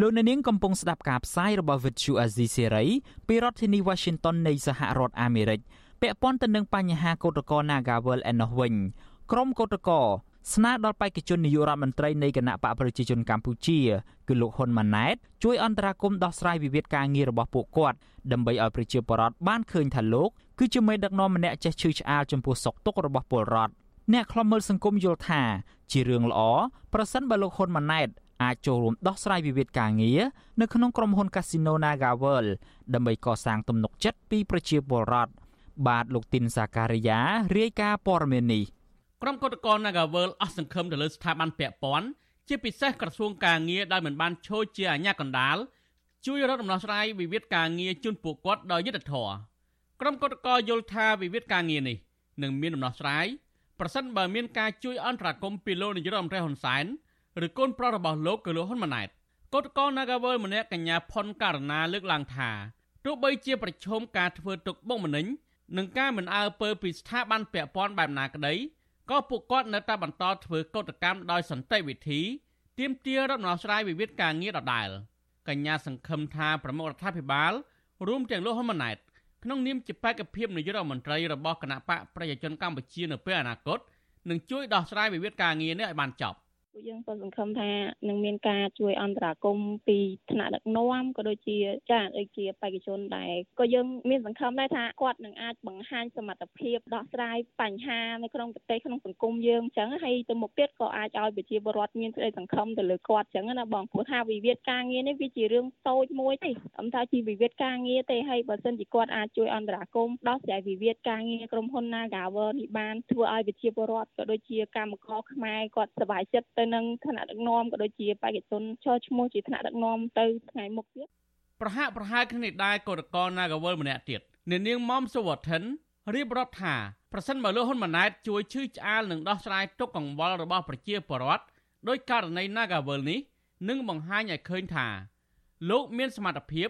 Speaker 1: លោកអ្នកនាងកំពុងស្ដាប់ការផ្សាយរបស់ Vuthu Azizi Serai ពីរដ្ឋធានី Washington នៃសហរដ្ឋអាមេរិកពាក់ព័ន្ធទៅនឹងបញ្ហាកោតក្រ Nagawal ឯណោះវិញក្រុមកោតក្រស្នើដល់បេក្ខជននាយករដ្ឋមន្ត្រីនៃគណៈបកប្រជាជនកម្ពុជាគឺលោកហ៊ុនម៉ាណែតជួយអន្តរាគមន៍ដោះស្រាយវិវាទការងាររបស់ពួកគាត់ដើម្បីឲ្យប្រជាពលរដ្ឋបានឃើញថាលោកគឺជាមេដឹកនាំម្នាក់ចេះឈឺឆ្អាលចំពោះសុខទុក្ខរបស់ពលរដ្ឋអ្នកខ្លំមើលសង្គមយល់ថាជារឿងល្អប្រសិនបើលោកហ៊ុនម៉ាណែត អាចចូលរួមដោះស្រាយវិវាទការងារនៅក្នុងក្រុមហ៊ុន Casino Naga World ដើម្បីកសាងទំនុកចិត្តពីប្រជាពលរដ្ឋបាទលោកទីនសាការីយ៉ារាយការណ៍ព័ត៌មាននេះ
Speaker 12: ក្រុមកុតកល Nagavel អស់សង្ឃឹមទៅលើស្ថាប័នពាក់ព័ន្ធជាពិសេសក្រសួងការងារដែលមិនបានឈរជាអាជ្ញាកណ្ដាលជួយរកដំណោះស្រាយវិវាទការងារជូនពួកគាត់ដោយយុត្តិធម៌ក្រុមកុតកលយល់ថាវិវាទការងារនេះនឹងមានដំណោះស្រាយប្រសិនបើមានការជួយអន្តរាគមន៍ពីលោកនាយរដ្ឋមន្ត្រីហ៊ុនសែន ឬកូនប្រុសរបស់លោកគឺលោកហ៊ុនម៉ាណែតកុតកល Nagavel ម្នាក់កញ្ញាផុនករណាលើកឡើងថាទោះបីជាប្រឈមការធ្វើទុកបុកម្នេញនិងការមិនអើពើពីស្ថាប័នពាក់ព័ន្ធបែបណាក្តីក៏ពួកគាត់នៅតែបន្តធ្វើកោតកម្មដោយសន្តិវិធីទាមទាររកដំណោះស្រាយវិវាទការងារដដែលកញ្ញាសង្ឃឹមថាប្រមុខរដ្ឋាភិបាលរួមទាំងលោកហ៊ុនម៉ាណែតក្នុងនាមជាបេក្ខភាពនាយករដ្ឋមន្ត្រីរបស់គណៈបកប្រជាជនកម្ពុជានៅពេលអនាគតនឹងជួយដោះស្រាយវិវាទការងារនេះឲ្យបានចប់
Speaker 13: ពួកយើងក៏សង្ឃឹមថានឹងមានការជួយអន្តរាគមពីថ្នាក់ដឹកនាំក៏ដូចជាចាដូចជាបេក្ខជនដែរក៏យើងមានសង្ឃឹមដែរថាគាត់នឹងអាចបង្ហាញសមត្ថភាពដោះស្រាយបញ្ហានៅក្នុងប្រទេសក្នុងសង្គមយើងអញ្ចឹងហើយទៅមុខទៀតក៏អាចឲ្យប្រជាពលរដ្ឋមានក្តីសង្ឃឹមទៅលើគាត់អញ្ចឹងណាបងព្រោះថាវិវាទការងារនេះវាជារឿងតូចមួយទេអំថាជាវិវាទការងារទេហើយបើសិនជាគាត់អាចជួយអន្តរាគមដោះស្រាយវិវាទការងារក្រុមហ៊ុន Nagawer នេះបានធ្វើឲ្យប្រជាពលរដ្ឋក៏ដូចជាកម្មករខ្មែរគាត់សប្បាយចិត្តទៅនឹងឋានៈដឹកនាំក៏ដូចជាបេក្ខជនឈរឈ្មោះជាឋានៈដឹកនាំទៅថ្ងៃមុខទៀត
Speaker 12: ប្រហាក់ប្រហែលគ្នាដែរកោតកល Nagawal ម្នាក់ទៀតនាងមុំសុវត្ថិនរៀបរាប់ថាប្រសិនបើលោកហ៊ុនម៉ាណែតជួយឈឺឆ្អាលនឹងដោះស្រាយទុកកង្វល់របស់ប្រជាពលរដ្ឋដោយករណី Nagawal នេះនិងបង្ហាញឲ្យឃើញថា លោកមានសមត្ថភាព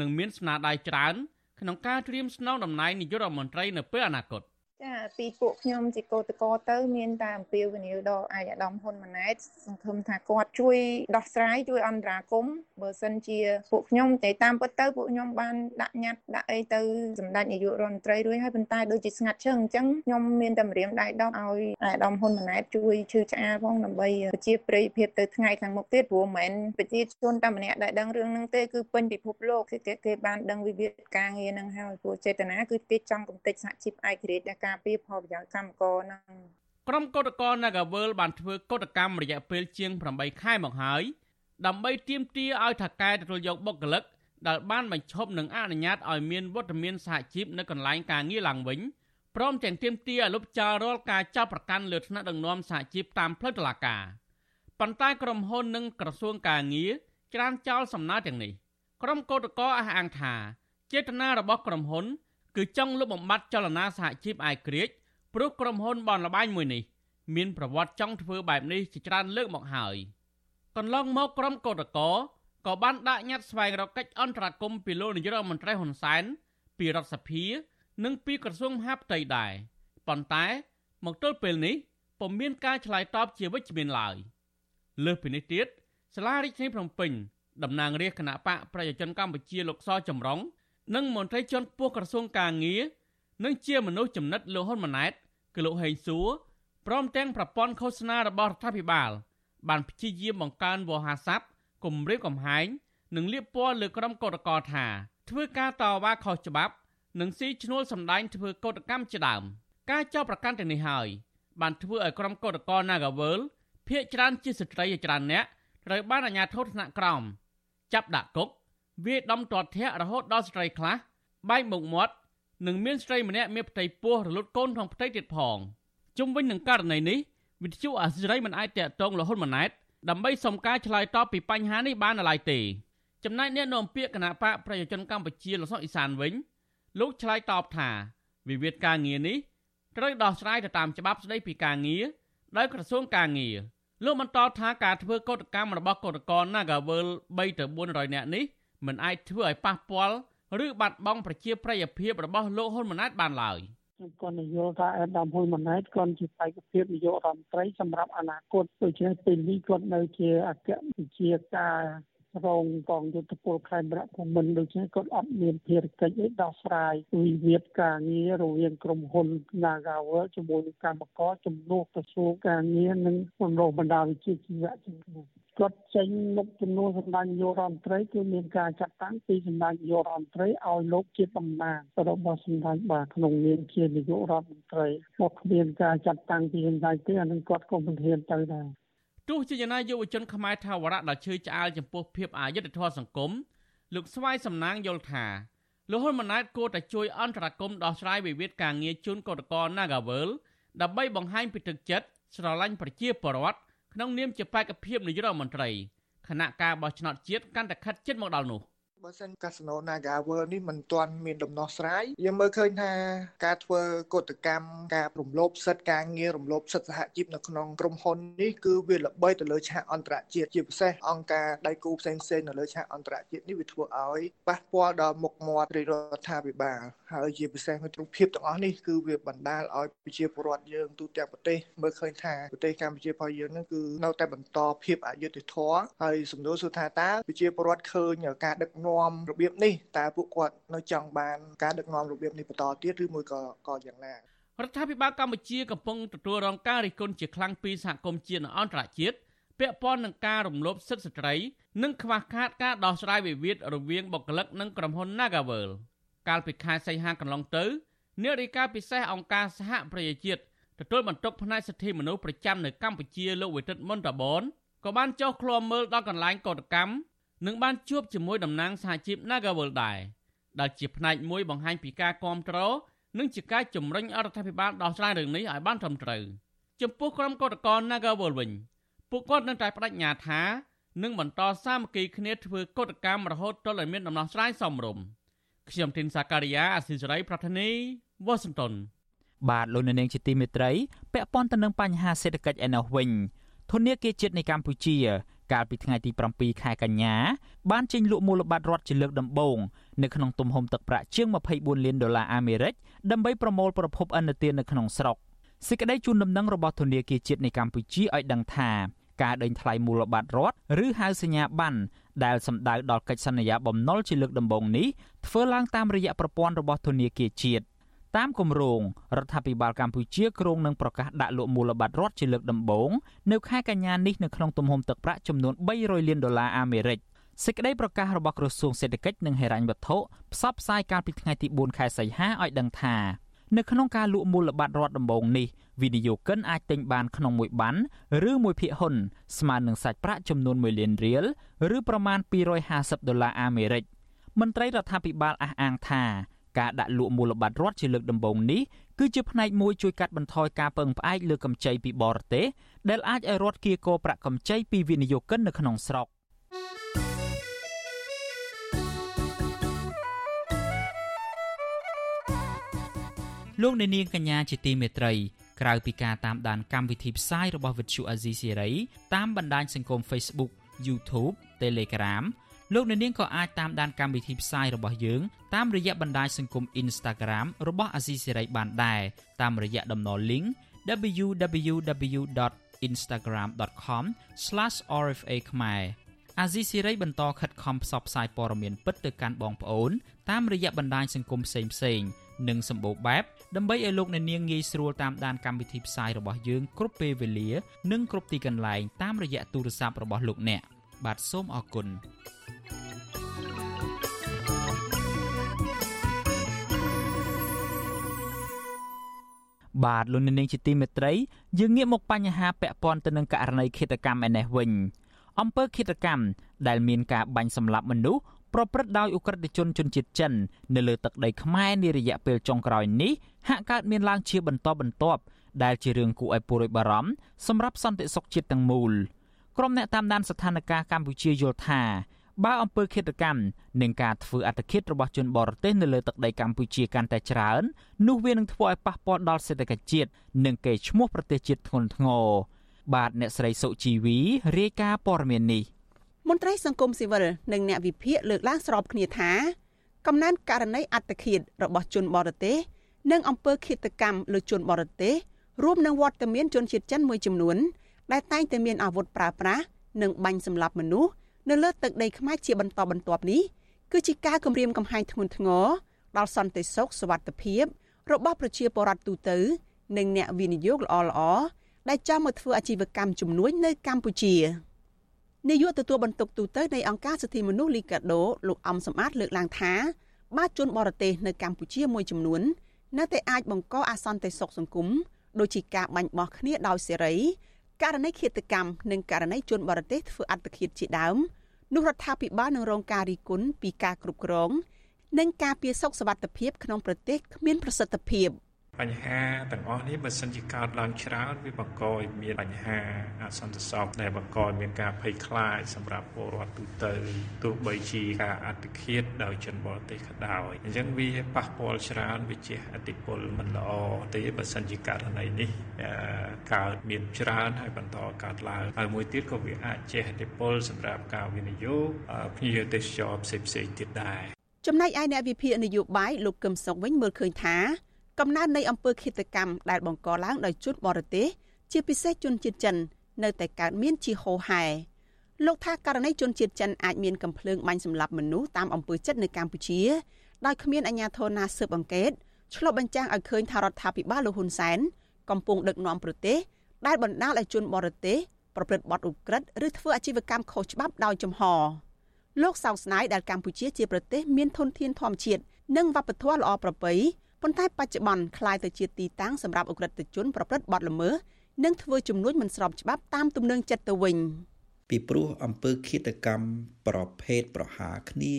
Speaker 12: និងមានស្នាដៃច្រើនក្នុងការត្រៀមស្នងតំណែងនាយករដ្ឋមន្ត្រីនៅពេលអនាគត
Speaker 14: ចាពីពួកខ្ញុំជាកោតកោទៅ មានតែអំពាវនាវដល់អាយដាមហ៊ុនម៉ាណែតសង្ឃឹមថាគាត់ជួយដោះស្រាយជួយអន្តរាគមបើសិនជាពួកខ្ញុំតែតាមពិតទៅពួកខ្ញុំបានដាក់ញត្តិដាក់អីទៅសម្ដេចនាយករដ្ឋមន្ត្រីរួចហើយប៉ុន្តែដូចជាស្ងាត់ឈឹងអញ្ចឹងខ្ញុំមានតែម្រាមដៃដប់ឲ្យអាយដាមហ៊ុនម៉ាណែតជួយឈឺឆ្អាលផងដើម្បីប្រជាប្រិយភាពទៅថ្ងៃខាងមុខទៀតព្រោះមិនមែនប្រជាជនតែម្នាក់ដែលដឹងរឿងហ្នឹងទេគឺពេញពិភពលោកគេគេបានដឹងវិវាទការងារហ្នឹងហើយព្រោះចេតនាគឺគេចង់កំទេចសហជីពឯករាជ្យដែលការពារផលប្រយោជន៍កម្មករហ្នឹង
Speaker 12: ក្រុមកោតក្រ Nagavel បានធ្វើកោតកម្មរយៈពេលជាង8ខែមកហើយដើម្បីទាមទារឲ្យថកែទទួលយកបុគ្គលិកដែលបានបញ្ឈប់និងអនុញ្ញាតឲ្យមានវត្តមានសហជីពនៅកន្លែងការងារឡើងវិញព្រមទាំងទាមទារឲ្យលុបចោលរាល់ការចាប់ប្រកាន់លើថ្នាក់ដឹកនាំសហជីពតាមផ្លូវតុលាការប៉ុន្តែក្រុមហ៊ុននិងក្រសួងការងារច្រានចោលសំណើទាំងនេះក្រុមកោតក្រអះអាងថាចេតនារបស់ក្រុមហ៊ុន គឺចង់លុបបំបាត់ចលនាសហជីពឯករាជ្យព្រោះក្រុមហ៊ុនបនលបែងមួយនេះមានប្រវត្តិចង់ធ្វើបែបនេះជាច្រើនលើកមកហើយកន្លងមកក្រុមកោតក្រក៏បានដាក់ញត្តិស្វែងរកកិច្ចអន្តរាគមន៍ពីលោកនាយករដ្ឋមន្ត្រីហ៊ុនសែនពីរដ្ឋសភា និងពីក្រសួងមហាផ្ទៃដែរប៉ុន្តែមកទល់ពេលនេះពុំមានការឆ្លើយតបជាវិជ្ជមានឡើយលើសពីនេះទៀតសាលារាជធានីភ្នំពេញតំណាងរាជគណៈបកប្រជាជនកម្ពុជាលោកសចម្រុង និងមន្ត្រីជាន់ខ្ពស់ក្រសួងកាងារនិងជាមនុស្សចំណិតលោកហ៊ុនម៉ាណែតគឺលោកហេងសួរព្រមទាំងប្រព័ន្ធឃោសនារបស់រដ្ឋាភិបាល បានព្យាយាមបង្កើនវោហារស័ព្ទគំរាមកំហែងនិងលៀបពណ៌លើក្រុមកោតក្រថា ធ្វើការតវ៉ាខុសច្បាប់និងស៊ីឈ្នួលសម្ដែងធ្វើកោតកម្មជាដើមការចោទប្រកាន់ទាំងនេះហើយបានធ្វើឲ្យក្រុមកោតក្រ Nagawal ភ ieck ច្រើនជាស្ត្រីជាច្រើនអ្នកត្រូវបានអាជ្ញាធរថ្នាក់ក្រោមចាប់ដាក់គុក វាយដំទាត់ធាក់រហូតដល់ស្ត្រីខ្លះបែកមុខមាត់និងមានស្រីម្នាក់មានផ្ទៃពោះរលត់កូនក្នុងផ្ទៃទៀតផងជុំវិញនឹងករណីនេះវិទ្យុអាស៊ីសេរីមិនអាចតាក់ទងរហូតម៉ាណែតដើម្បីសុំការឆ្លើយតបពីបញ្ហានេះបានឡើយទេចំណែកអ្នកនាំពាក្យគណៈបកប្រជាជនកម្ពុជាលោកសុកអ៊ីសានវិញលោកឆ្លើយតបថាវិវាទការងារនេះត្រូវដោះស្រាយទៅតាមច្បាប់ស្តីពីការងារដោយក្រសួងការងារលោកបន្តថាការធ្វើកោតកម្មរបស់កោតក្រ Nagawal 3ទៅ400នាក់នេះ មិនអាចធ្វើឲ្យប៉ះពាល់ឬបាត់បង់ប្រជាប្រិយភាពរបស់លោកហ៊ុនម៉ាណែតបានឡើយ
Speaker 15: គាត់នយោបាយអេដាមហ៊ុនម៉ាណែតគាត់ជាបេក្ខភាពនាយករដ្ឋមន្ត្រីសម្រាប់អនាគតដូច្នេះពេលនេះគាត់នៅជាអគ្គវិជាការរងកងយុទ្ធពលខេមរៈភូមិន្ទដូច្នេះគាត់អត់មានភារកិច្ចឯដោះស្រាយវិវាទការងាររវាងក្រុមហ៊ុន Nagawal ជាមួយនឹងកម្មករជំនួសក្រសួងការងារនិងបណ្ដុះបណ្ដាលវិជ្ជាជីវៈជាដើម គាត់ចេញមុខជំនួសសម្ដេចនាយករដ្ឋមន្ត្រីគឺមានការចាត់តាំងពីសម្ដេចនាយករដ្ឋមន្ត្រីឲ្យលោកជាតំណាងរបស់សម្ដេចបាទក្នុងនាមជានាយករដ្ឋមន្ត្រីគាត់គ្មានការចាត់តាំងពីសម្ដេចទេអានឹងគាត់ក៏មិនហ៊ានទៅដែរ
Speaker 12: ទោះជាយ៉ាងណាយុវជនខ្មែរថាវរៈដ៏ឈឺឆ្អាលចំពោះភាពអយុត្តិធម៌សង្គមលោកស្វាយសំណាងយល់ថាលោកហ៊ុនម៉ាណែតគួរតែជួយអន្តរាគមន៍ដោះស្រាយវិវាទការងារជូនកោតក្រ Nagawal ដើម្បីបង្ហាញពីទឹកចិត្តស្រឡាញ់ប្រជាពលរដ្ឋ ក្នុងនាមជាបេក្ខភាពនាយករដ្ឋមន្ត្រីគណៈការបោះឆ្នោតជាតិកាន់តែខិតជិតមកដល់នោះ
Speaker 16: បើសិនកាស៊ីណូ Naga World នេះមិនទាន់មានដំណោះស្រាយយើងមើលឃើញថាការធ្វើកតកម្មការរំលោភសិទ្ធិការងាររំលោភសិទ្ធិសហជីពនៅក្នុងក្រុមហ៊ុននេះគឺវាល្បីទៅលើឆាកអន្តរជាតិជាពិសេសអង្គការដៃគូផ្សេងៗនៅលើឆាកអន្តរជាតិនេះវាធ្វើឲ្យប៉ះពាល់ដល់មុខមាត់រាជរដ្ឋាភិបាលហើយជាពិសេសក្នុងភាពទាំងអស់នេះគឺវាបណ្ដាលឲ្យប្រជាពលរដ្ឋយើងទូទាំងប្រទេសមើលឃើញថាប្រទេសកម្ពុជារបស់យើងនឹងគឺនៅតែបន្តភាពអយុត្តិធម៌ហើយសំណួរសួរថាតើប្រជាពលរដ្ឋឃើញការដឹកនាំនាំរបៀបនេះតើពួកគាត់នៅចង់បានការដឹកនាំរបៀបនេះបន្តទៀតឬមួយក៏ក៏យ៉ាងណា
Speaker 12: រដ្ឋាភិបាលកម្ពុជាកំពុងទទួលរងការរិះគន់ជាខ្លាំងពីសហគមន៍ជាតិនិងអន្តរជាតិពាក់ព័ន្ធនឹងការរំលោភសិទ្ធិស្ត្រី និងខ្វះខាតការដោះស្រាយវិវាទរវាងបុគ្គលិកនិងក្រុមហ៊ុន Nagavel កាលពីខែសីហាកន្លងទៅនាយរដ្ឋាភិបាលពិសេសអង្គការសហប្រជាជាតិទទួលបន្ទុកផ្នែកសិទ្ធិមនុស្សប្រចាំនៅកម្ពុជាលោកវិទិតមុនតាបនក៏បានចុះឃ្លាំមើលដល់កន្លែងកោតកម្ម និងបានជួបជាមួយតំណាងសហជីព Nagawal ដែរដែលជាផ្នែកមួយបង្ហាញពីការគាំទ្រនិងជាការជំរុញអរដ្ឋាភិបាលដោះស្រាយរឿងនេះឲ្យបានត្រឹមត្រូវចំពោះក្រុមកោតក្រ Nagawal វិញពួកគាត់នៅតែបដិញ្ញាថានឹងបន្តសាមគ្គីគ្នាធ្វើកោតកម្មរហូតដល់ឲ្យមានដំណោះស្រាយសមរម្យខ្ញុំធីនសាការីយ៉ាអស៊ីសេរីប្រធានីវ៉ាស៊ីនតោន
Speaker 1: បាទលោកនាងជាទីមេត្រីពាក់ព័ន្ធទៅនឹងបញ្ហាសេដ្ឋកិច្ចឯណោះវិញធនធានជាតិនៃកម្ពុជាកាលពីថ្ងៃទី7ខែកញ្ញាបានចេញលក់មូលបត្ររដ្ឋជាលើកដំបូងនៅក្នុងទំហំទឹកប្រាក់ជាង24លានដុល្លារអាមេរិកដើម្បីប្រមូលប្រភពឥណទាននៅក្នុងស្រុកសេចក្តីជូនដំណឹងរបស់ធនាគារជាតិនៃកម្ពុជាឲ្យដឹងថាការដេញថ្លៃមូលបត្ររដ្ឋឬហៅសញ្ញាប័ណ្ណដែលសម្ដៅដល់កិច្ចសន្យាបំណុលជាលើកដំបូងនេះធ្វើឡើងតាមរយៈប្រព័ន្ធរបស់ធនាគារជាតិ តាមគម្រោងរដ្ឋាភិបាលកម្ពុជាគ្រោងនឹងប្រកាសដាក់លក់មូលបត្ររដ្ឋជាលើកដំបូងនៅខែកញ្ញានេះនៅក្នុងទំហំទឹកប្រាក់ចំនួន300លានដុល្លារអាមេរិកសេចក្តីប្រកាសរបស់ក្រសួងសេដ្ឋកិច្ចនិងហិរញ្ញវត្ថុផ្សព្វផ្សាយកាលពីថ្ងៃទី4ខែសីហាឲ្យដឹងថានៅក្នុងការលក់មូលបត្ររដ្ឋដំបូងនេះវិនិយោគិនអាចទិញបានក្នុងមួយបានឬមួយភាគហ៊ុនស្មើនឹងសាច់ប្រាក់ចំនួន1លានរៀលឬប្រមាណ250ដុល្លារអាមេរិកមន្ត្រីរដ្ឋាភិបាលអះអាងថា ការដាក់លក់មូលបត្ររដ្ឋជាលើកដំបូងនេះគឺជាផ្នែកមួយជួយកាត់បន្ថយការពឹងផ្អែកលើកម្ចីពីបរទេសដែលអាចឲ្យរដ្ឋគៀកោប្រាក់កម្ចីពីវិនិយោគិននៅក្នុងស្រុកលោកអ្នកនាងកញ្ញាជាទីមេត្រីក្រៅពីការតាមដានកម្មវិធីផ្សាយរបស់វិទ្យុអាស៊ីសេរីតាមបណ្ដាញសង្គម Facebook YouTube Telegram លោកអ្នកនាងក៏អាចតាមដានកម្មវិធីផ្សាយរបស់យើងតាមរយៈបណ្ដាញសង្គម Instagram របស់អាស៊ីសេរីបានដែរតាមរយៈតំណ link www.instagram.com/rfa ខ្មែរអាស៊ីសេរីបន្តខិតខំផ្សព្វផ្សាយព័ត៌មានពិតទៅកាន់បងប្អូនតាមរយៈបណ្ដាញសង្គមផ្សេងៗនិងសម្បូរបែបដើម្បីឲ្យលោកអ្នកនាងងាយស្រួលតាមដានកម្មវិធីផ្សាយរបស់យើងគ្រប់ពេលវេលា និងគ្រប់ទីកន្លែងតាមរយៈទូរស័ព្ទរបស់លោកអ្នកបាទសូមអរគុណ បាទលោកនាងជាទីមេត្រីយើងងាកមកបញ្ហាពាក់ព័ន្ធទៅនឹងករណីឃាតកម្មឯនេះវិញអំពើឃាតកម្មដែលមានការបាញ់សម្លាប់មនុស្សប្រព្រឹត្តដោយអ ுக ្រិតជនជនជាតិចិននៅលើទឹកដីខ្មែរនារយៈពេលចុងក្រោយនេះហាក់កើតមានឡើងជាបន្តបន្ទាប់ដែលជារឿងគួរឲ្យព្រួយបារម្ភសម្រាប់សន្តិសុខជាតិទាំងមូលក្រុមអ្នកតាមដានស្ថានភាពកម្ពុជាយល់ថា បើអំពើឃាតកម្មនិងការធ្វើអត្តឃាតរបស់ជនបរទេសនៅលើទឹកដីកម្ពុជាកាន់តែច្រើននោះវានឹងធ្វើឲ្យប៉ះពាល់ដល់សេដ្ឋកិច្ចជាតិនិងកេរ្តិ៍ឈ្មោះប្រទេសជាតិធ្ងន់ធ្ងរបាទអ្នកស្រីសុជីវីរាយការណ៍ព័ត៌មាននេះ
Speaker 17: មន្ត្រីសង្គមស៊ីវិលនិងអ្នកវិភាគលើកឡើងស្របគ្នាថាកំណើនករណីអត្តឃាតរបស់ជនបរទេសនិងអំពើឃាតកម្មលើជនបរទេសរួមនឹងវត្តមានជនជាតិចិនមួយចំនួនដែលតែងតែមានអាវុធប្រើប្រាស់និងបាញ់សម្លាប់មនុស្ស នៅលើទឹកដីខ្មែរជាបន្តបន្ទាប់នេះគឺជាការគំរាមកំហែងធ្ងន់ធ្ងរដល់សន្តិសុខសុវត្ថិភាព របស់ប្រជាពលរដ្ឋទូទៅនិងអ្នកវិនិយោគល្អៗដែលចង់មកធ្វើអាជីវកម្មជំនួញនៅកម្ពុជានាយកទទួលបន្ទុកទូទៅនៃអង្គការសិទ្ធិមនុស្សលីកាដូលោកអំសំអាតលើកឡើងថាបាជនបរទេសនៅកម្ពុជាមួយចំនួននៅតែអាចបង្កអសន្តិសុខសង្គមដូចជាការបាញ់បោះគ្នាដោយសេរី ករណីឃាតកម្មនិងករណីជនបរទេសធ្វើអត្តឃាតជាដើមនោះរដ្ឋាភិបាលនឹងរងការរិះគន់ពីការគ្រប់គ្រង និងការពារសុខសុវត្ថិភាពក្នុងប្រទេសគ្មានប្រសិទ្ធភាព។
Speaker 18: បញ្ហាទាំងអស់នេះបើសិនជាកើតឡើងច្រើនវាបង្កឲ្យមានបញ្ហាអសន្តិសុខដែលបង្កឲ្យមានការភ័យខ្លាចសម្រាប់ពលរដ្ឋទូទៅទោះបីជាការអត្តឃាតដោយជនបរទេសក៏ដោយអញ្ចឹងវាប៉ះពាល់ច្រើនវាជាអតិពលមិនល្អទេបើសិនជាករណីនេះកើតមានច្រើនហើយបន្តកើតឡើងហើយមួយទៀតក៏វាអាចជះឥទ្ធិពលសម្រាប់ការវិនិយោគភ្ញៀវទេសចរផ្សេងៗទៀតដែរ
Speaker 17: ចំណែកឯអ្នកវិភាគនយោបាយលោកកឹមសុខវិញមើលឃើញថា កំណើននៃអំពើឃាតកម្មដែលបង្កឡើងដោយជនបរទេសជាពិសេសជនជាតិចិន នៅតែកើតមានជាហូរហែលោកថាករណីជនជាតិចិនអាចមានកំភ្លើងបាញ់សម្លាប់មនុស្សតាមអំពើចិត្តនៅកម្ពុជាដោយគ្មានអាជ្ញាធរណាស៊ើបអង្កេតឆ្លុះបញ្ចាំងឲ្យឃើញថារដ្ឋាភិបាលលោកហ៊ុនសែនកំពុងដឹកនាំប្រទេសដែលបណ្ដាលឲ្យជនបរទេសប្រព្រឹត្តបទឧក្រិដ្ឋឬធ្វើអាជីវកម្មខុសច្បាប់ដោយចំហលោកសោកស្ដាយដែលកម្ពុជាជាប្រទេសមានធនធានធម្មជាតិនិងវប្បធម៌ល្អប្រពៃ ប៉ុន្តែបច្ចុប្បន្នคล้ายទៅជាទីតាំងសម្រាប់អ ுக ្រិតជនប្រព្រឹត្តបទល្មើសនិងធ្វើជំនួញមិនស្របច្បាប់តាមទំនឹងចិត្តទៅវិញ
Speaker 19: ពីព្រោះអំពើឃាតកម្មប្រភេទប្រហារគ្នា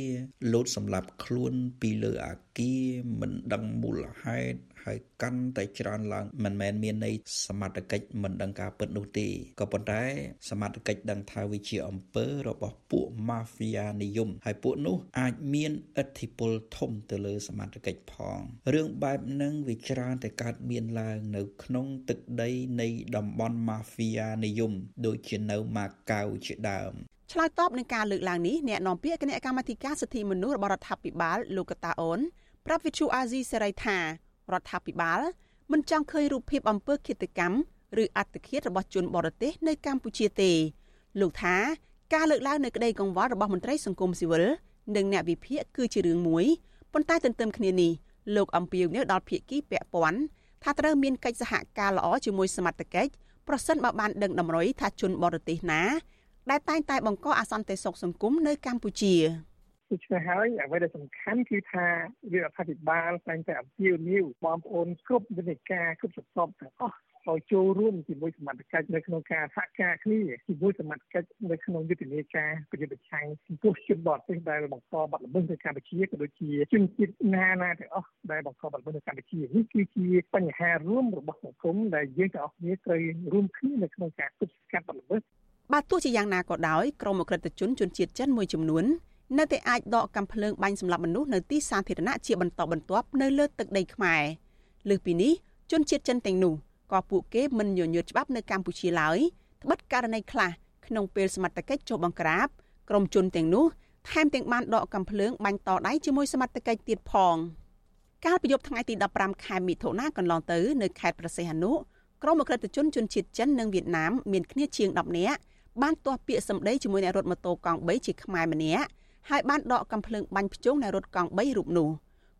Speaker 19: លោតសម្លាប់ខ្លួនពីលើអាគារមិនដឹងមូលហេតុ ហហើយកាន់តែច្រើនឡើងមិនមែនមានន័យសមត្ថកិច្ចមិនដឹងការពិតនោះទេក៏ប៉ុន្តែ សមត្ថកិច្ចដឹងថាវាជាអំពើរបស់ពួក mafia និយមហើយពួកនោះអាចមានឥទ្ធិពលធំទៅលើសមត្ថកិច្ចផងរឿងបែបហ្នឹងវាច្រើនតែកើតមានឡើងនៅក្នុងទឹកដីនៃតំបន់ mafia និយមដូចជានៅម៉ាកាវជាដើម
Speaker 17: ឆ្លើយតបនឹងការលើកឡើងនេះអ្នកនាំពាក្យគណៈកម្មាធិការសិទ្ធិមនុស្សរបស់រដ្ឋាភិបាលលោកកតាអូនប្រាប់វិទ្យុអាស៊ីសេរីថា រដ្ឋាភិបាលមិនចង់ឃើញរូបភាពអំពើឃាតកម្មឬអត្តឃាតរបស់ជនបរទេសនៅកម្ពុជាទេលោកថាការលើកឡើងនៅក្តីកង្វល់របស់មន្ត្រីសង្គមស៊ីវិលនិងអ្នកវិភាគគឺជារឿងមួយប៉ុន្តែទន្ទឹមគ្នានេះលោកអំពីវនៅដល់ភាគីពាក់ព័ន្ធថាត្រូវមានកិច្ចសហការល្អជាមួយសមត្ថកិច្ចប្រសិនបើបានដឹងតម្រុយថាជនបរទេសណា ដែលតែងតែបង្កអសន្តិសុខសង្គមនៅកម្ពុជា
Speaker 15: ដូច្នេះហើយអ្វីដែលសំខាន់គឺថាវាអភិបាលតែងតែអំពាវនាវបងប្អូនគ្រប់វិនិការគ្រប់សពទាំងអស់ឲ្យចូលរួមជាមួយសមត្ថកិច្ចនៅក្នុងការសហការគ្នាជាមួយសមត្ថកិច្ចនៅក្នុងយុទ្ធនាការប្រយុទ្ធប្រឆាំងចំពោះជនបរទេសដែលបង្កបាត់ល្មើសនៅកម្ពុជាក៏ដូចជាជនជាតិណាណាទាំងអស់ដែលបង្កបាត់ល្មើសនៅកម្ពុជានេះគឺជាបញ្ហារួមរបស់សង្គមដែលយើងទាំងអស់គ្នាត្រូវរួមគ្នានៅក្នុងការទប់ស្កាត់បាត់ល្មើស
Speaker 17: បាទទោះជាយ៉ាងណាក៏ដោយក្រមអក្រិតជនជនជាតិចិនមួយចំនួន នៅតែអាចដកកាំភ្លើងបាញ់សម្លាប់មនុស្សនៅទីសាធារណៈជាបន្តបន្ទាប់នៅលើទឹកដីខ្មែរលើសពីនេះជនជាតិចិនទាំងនោះក៏ពួកគេមិនញញើតច្បាប់នៅកម្ពុជាឡើយត្បិតករណីខ្លះក្នុងពេលសមត្ថកិច្ចចុះបង្ក្រាបក្រុមជនទាំងនោះថែមទាំងបានដកកាំភ្លើងបាញ់តដៃជាមួយសមត្ថកិច្ចទៀតផងកាលពីយប់ថ្ងៃទី15ខែមិថុនាកន្លងទៅនៅខេត្តប្រសេះអនុក្រុមអក្រិតជនជនជាតិចិននិងវៀតណាមមានគ្នាជាង10នាក់បានទាស់ពាក្យសម្ដីជាមួយអ្នករត់ម៉ូតូកង់3ជាខ្មែរម្នាក់ ហើយបានដកកំភ្លើងបាញ់ភ្ជុងអ្នករត់កង់3រូបនោះ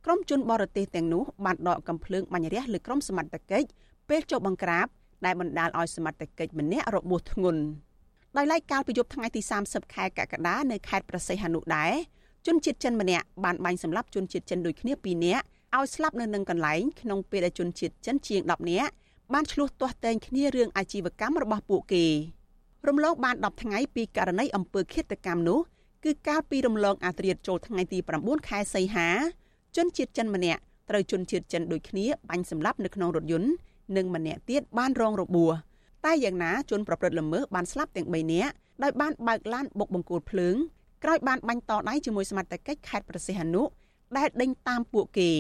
Speaker 17: ក្រុមជនបរទេសទាំងនោះបានដកកំភ្លើងបាញ់រះលើក្រុមសមត្ថកិច្ចពេលចុះបង្ក្រាបដែលបណ្ដាលឲ្យសមត្ថកិច្ចម្នាក់របួសធ្ងន់ដោយឡែកកាលពីយប់ថ្ងៃទី30ខែកក្កដានៅខេត្តប្រសេះហនុដែរជនជាតិចិនម្នាក់បានបាញ់សម្លាប់ជនជាតិចិនដូចគ្នា2នាក់ឲ្យស្លាប់នៅនឹងកន្លែងក្នុងពេលដែលជនជាតិចិនជាង10នាក់បានឆ្លោះទាស់តែងគ្នារឿងអាជីវកម្មរបស់ពួកគេរំលងបាន10ថ្ងៃពីករណីអំពើឃាតកម្មនោះ គឺកាលពីរំលងអាត្រាតចូលថ្ងៃទី9ខែសីហាជនជាតិចិនម្នាក់ត្រូវជនជាតិចិនដូចគ្នាបាញ់សម្លាប់នៅក្នុងរថយន្តនិងម្នាក់ទៀតបានរងរបួសតែយ៉ាងណាជនប្រព្រឹត្តល្មើសបានស្លាប់ទាំង3នាក់ដោយបានបើកឡានបុកបង្គោលភ្លើងក្រោយបានបាញ់តដៃជាមួយសមត្ថកិច្ចខេត្តប្រសិទ្ធអនុដែលដេញតាមពួកគេ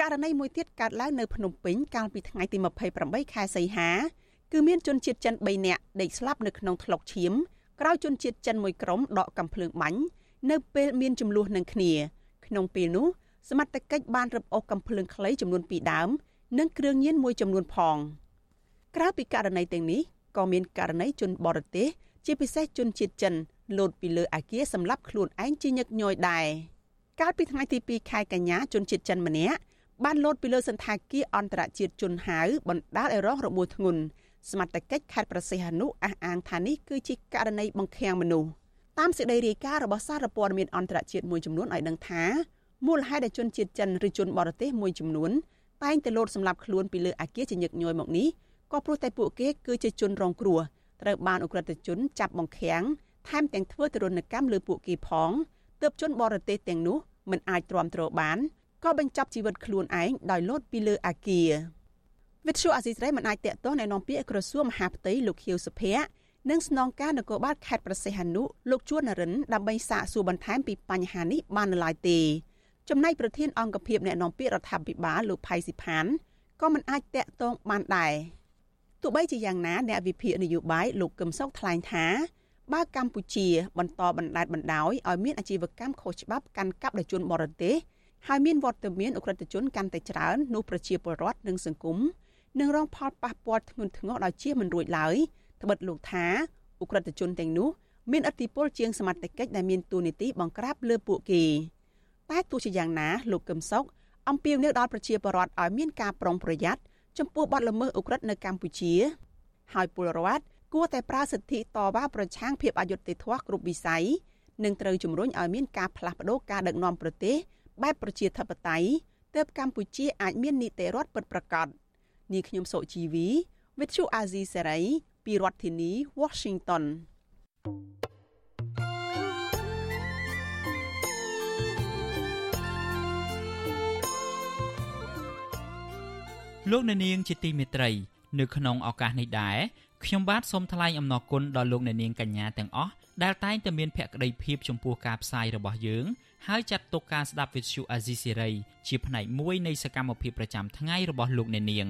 Speaker 17: ករណីមួយទៀតកើតឡើងនៅភ្នំពេញកាលពីថ្ងៃទី28ខែសីហាគឺមានជនជាតិចិន3នាក់ដេកស្លាប់នៅក្នុងថ្លុកឈាម ក្រោយជនជាតិចិនមួយក្រុមដកកំភ្លើងបាញ់នៅពេលមានចំនួននឹងគ្នា ក្នុងពេលនោះសមត្ថកិច្ចបានរឹបអូសកំភ្លើងខ្លីចំនួន2ដើម និងគ្រឿងញៀនមួយចំនួនផងក្រៅពីករណីទាំងនេះក៏មានករណីជនបរទេសជាពិសេសជនជាតិចិនលោតពីលើអាគារសម្រាប់ខ្លួនឯងជាញឹកញយដែរកាលពីថ្ងៃទី2ខែកញ្ញាជនជាតិចិនម្នាក់បានលោតពីលើសន្តាគារអន្តរជាតិជនហៅបណ្ដាលឲ្យរងរបួសធ្ងន់ សមត្ថកិច្ចខេត្តប្រសិទ្ធអនុអះអាងថានេះគឺជាករណីបង្ខាំងមនុស្សតាមសេចក្តីរាយការណ៍របស់សារព័ត៌មានអន្តរជាតិមួយចំនួនឲ្យដឹងថាមូលហេតុដែលជនជាតិចិនឬជនបរទេសមួយចំនួនតែងតែលោតសម្លាប់ខ្លួនពីលើអាគារជាញឹកញយមកនេះក៏ព្រោះតែពួកគេគឺជាជនរងគ្រោះត្រូវបានអ ுக ្រិតជនចាប់បង្ខាំងថែមទាំងធ្វើទរណកម្មលើពួកគេផងទើបជនបរទេសទាំងនោះមិនអាចទ្រាំទ្របានក៏បញ្ចប់ជីវិតខ្លួនឯងដោយលោតពីលើអាគារ វិទ្យុអាស៊ីសេរីមិនអាចតាក់ទងណែនាំពាក្យក្រសួងមហាផ្ទៃលោកខៀវសុភ័ក្រនិងស្នងការនគរបាលខេត្តប្រសេះអនុលោកជួននរិនដើម្បីសាកសួរបន្ថែមពីបញ្ហានេះបាននៅឡើយទេចំណែកប្រធានអង្គភិបអ្នកនាំពាក្យរដ្ឋាភិបាលលោកផៃស៊ីផានក៏មិនអាចតាក់ទងបានដែរទោះបីជាយ៉ាងណាអ្នកវិភាគនយោបាយលោកកឹមសុខថ្លែងថាបើកម្ពុជា បន្តបណ្តែតបណ្តោយឲ្យមានអាជីវកម្មខុសច្បាប់កាន់កាប់ដោយជនបរទេសហើយមានវត្តមានអ ுக ្រិតជនកាន់តែច្រើននោះប្រជាពលរដ្ឋនិងសង្គម នឹងរងផលប៉ះពាល់ធ្ងន់ធ្ងរដោយជាមិនរួចឡើយត្បិតលោកថាអ ுக ្រិតជនទាំងនោះមានឥទ្ធិពលជាងសមត្ថកិច្ចដែលមានទួនាទីបង្ក្រាបលើពួកគេតែទោះជាយ៉ាងណាលោកកឹមសុខអំពាវនាវដល់ប្រជាពលរដ្ឋឲ្យមានការប្រុងប្រយ័ត្នចំពោះបទល្មើសអ ுக ្រិតនៅកម្ពុជា ហើយពលរដ្ឋគួរតែប្រើសិទ្ធិតវ៉ាប្រឆាំងភាពអយុត្តិធម៌គ្រប់វិស័យនិងត្រូវជំរុញឲ្យមានការផ្លាស់ប្តូរការដឹកនាំប្រទេសបែបប្រជាធិបតេយ្យទើបកម្ពុជាអាចមាននីតិរដ្ឋពិតប្រាកដ នាងខ្ញុំសុជីវី With you Azizi Serai ពីរដ្ឋធានី Washington thank you
Speaker 6: ប
Speaker 1: លោកអ្នកនាងជាទីមេត្រី នៅក្នុងឱកាសនេះដែរខ្ញុំបាទសូមថ្លែងអំណរគុណដល់លោកអ្នកនាងកញ្ញាទាំងអស់ដែលតែងតែមានភក្ដីភាពចំពោះការផ្សាយរបស់យើង ហើយចាត់ទុកការស្ដាប់វិទ្យុអាស៊ីសេរីជាផ្នែកមួយនៃសកម្មភាពប្រចាំថ្ងៃរបស់លោកអ្នកនាង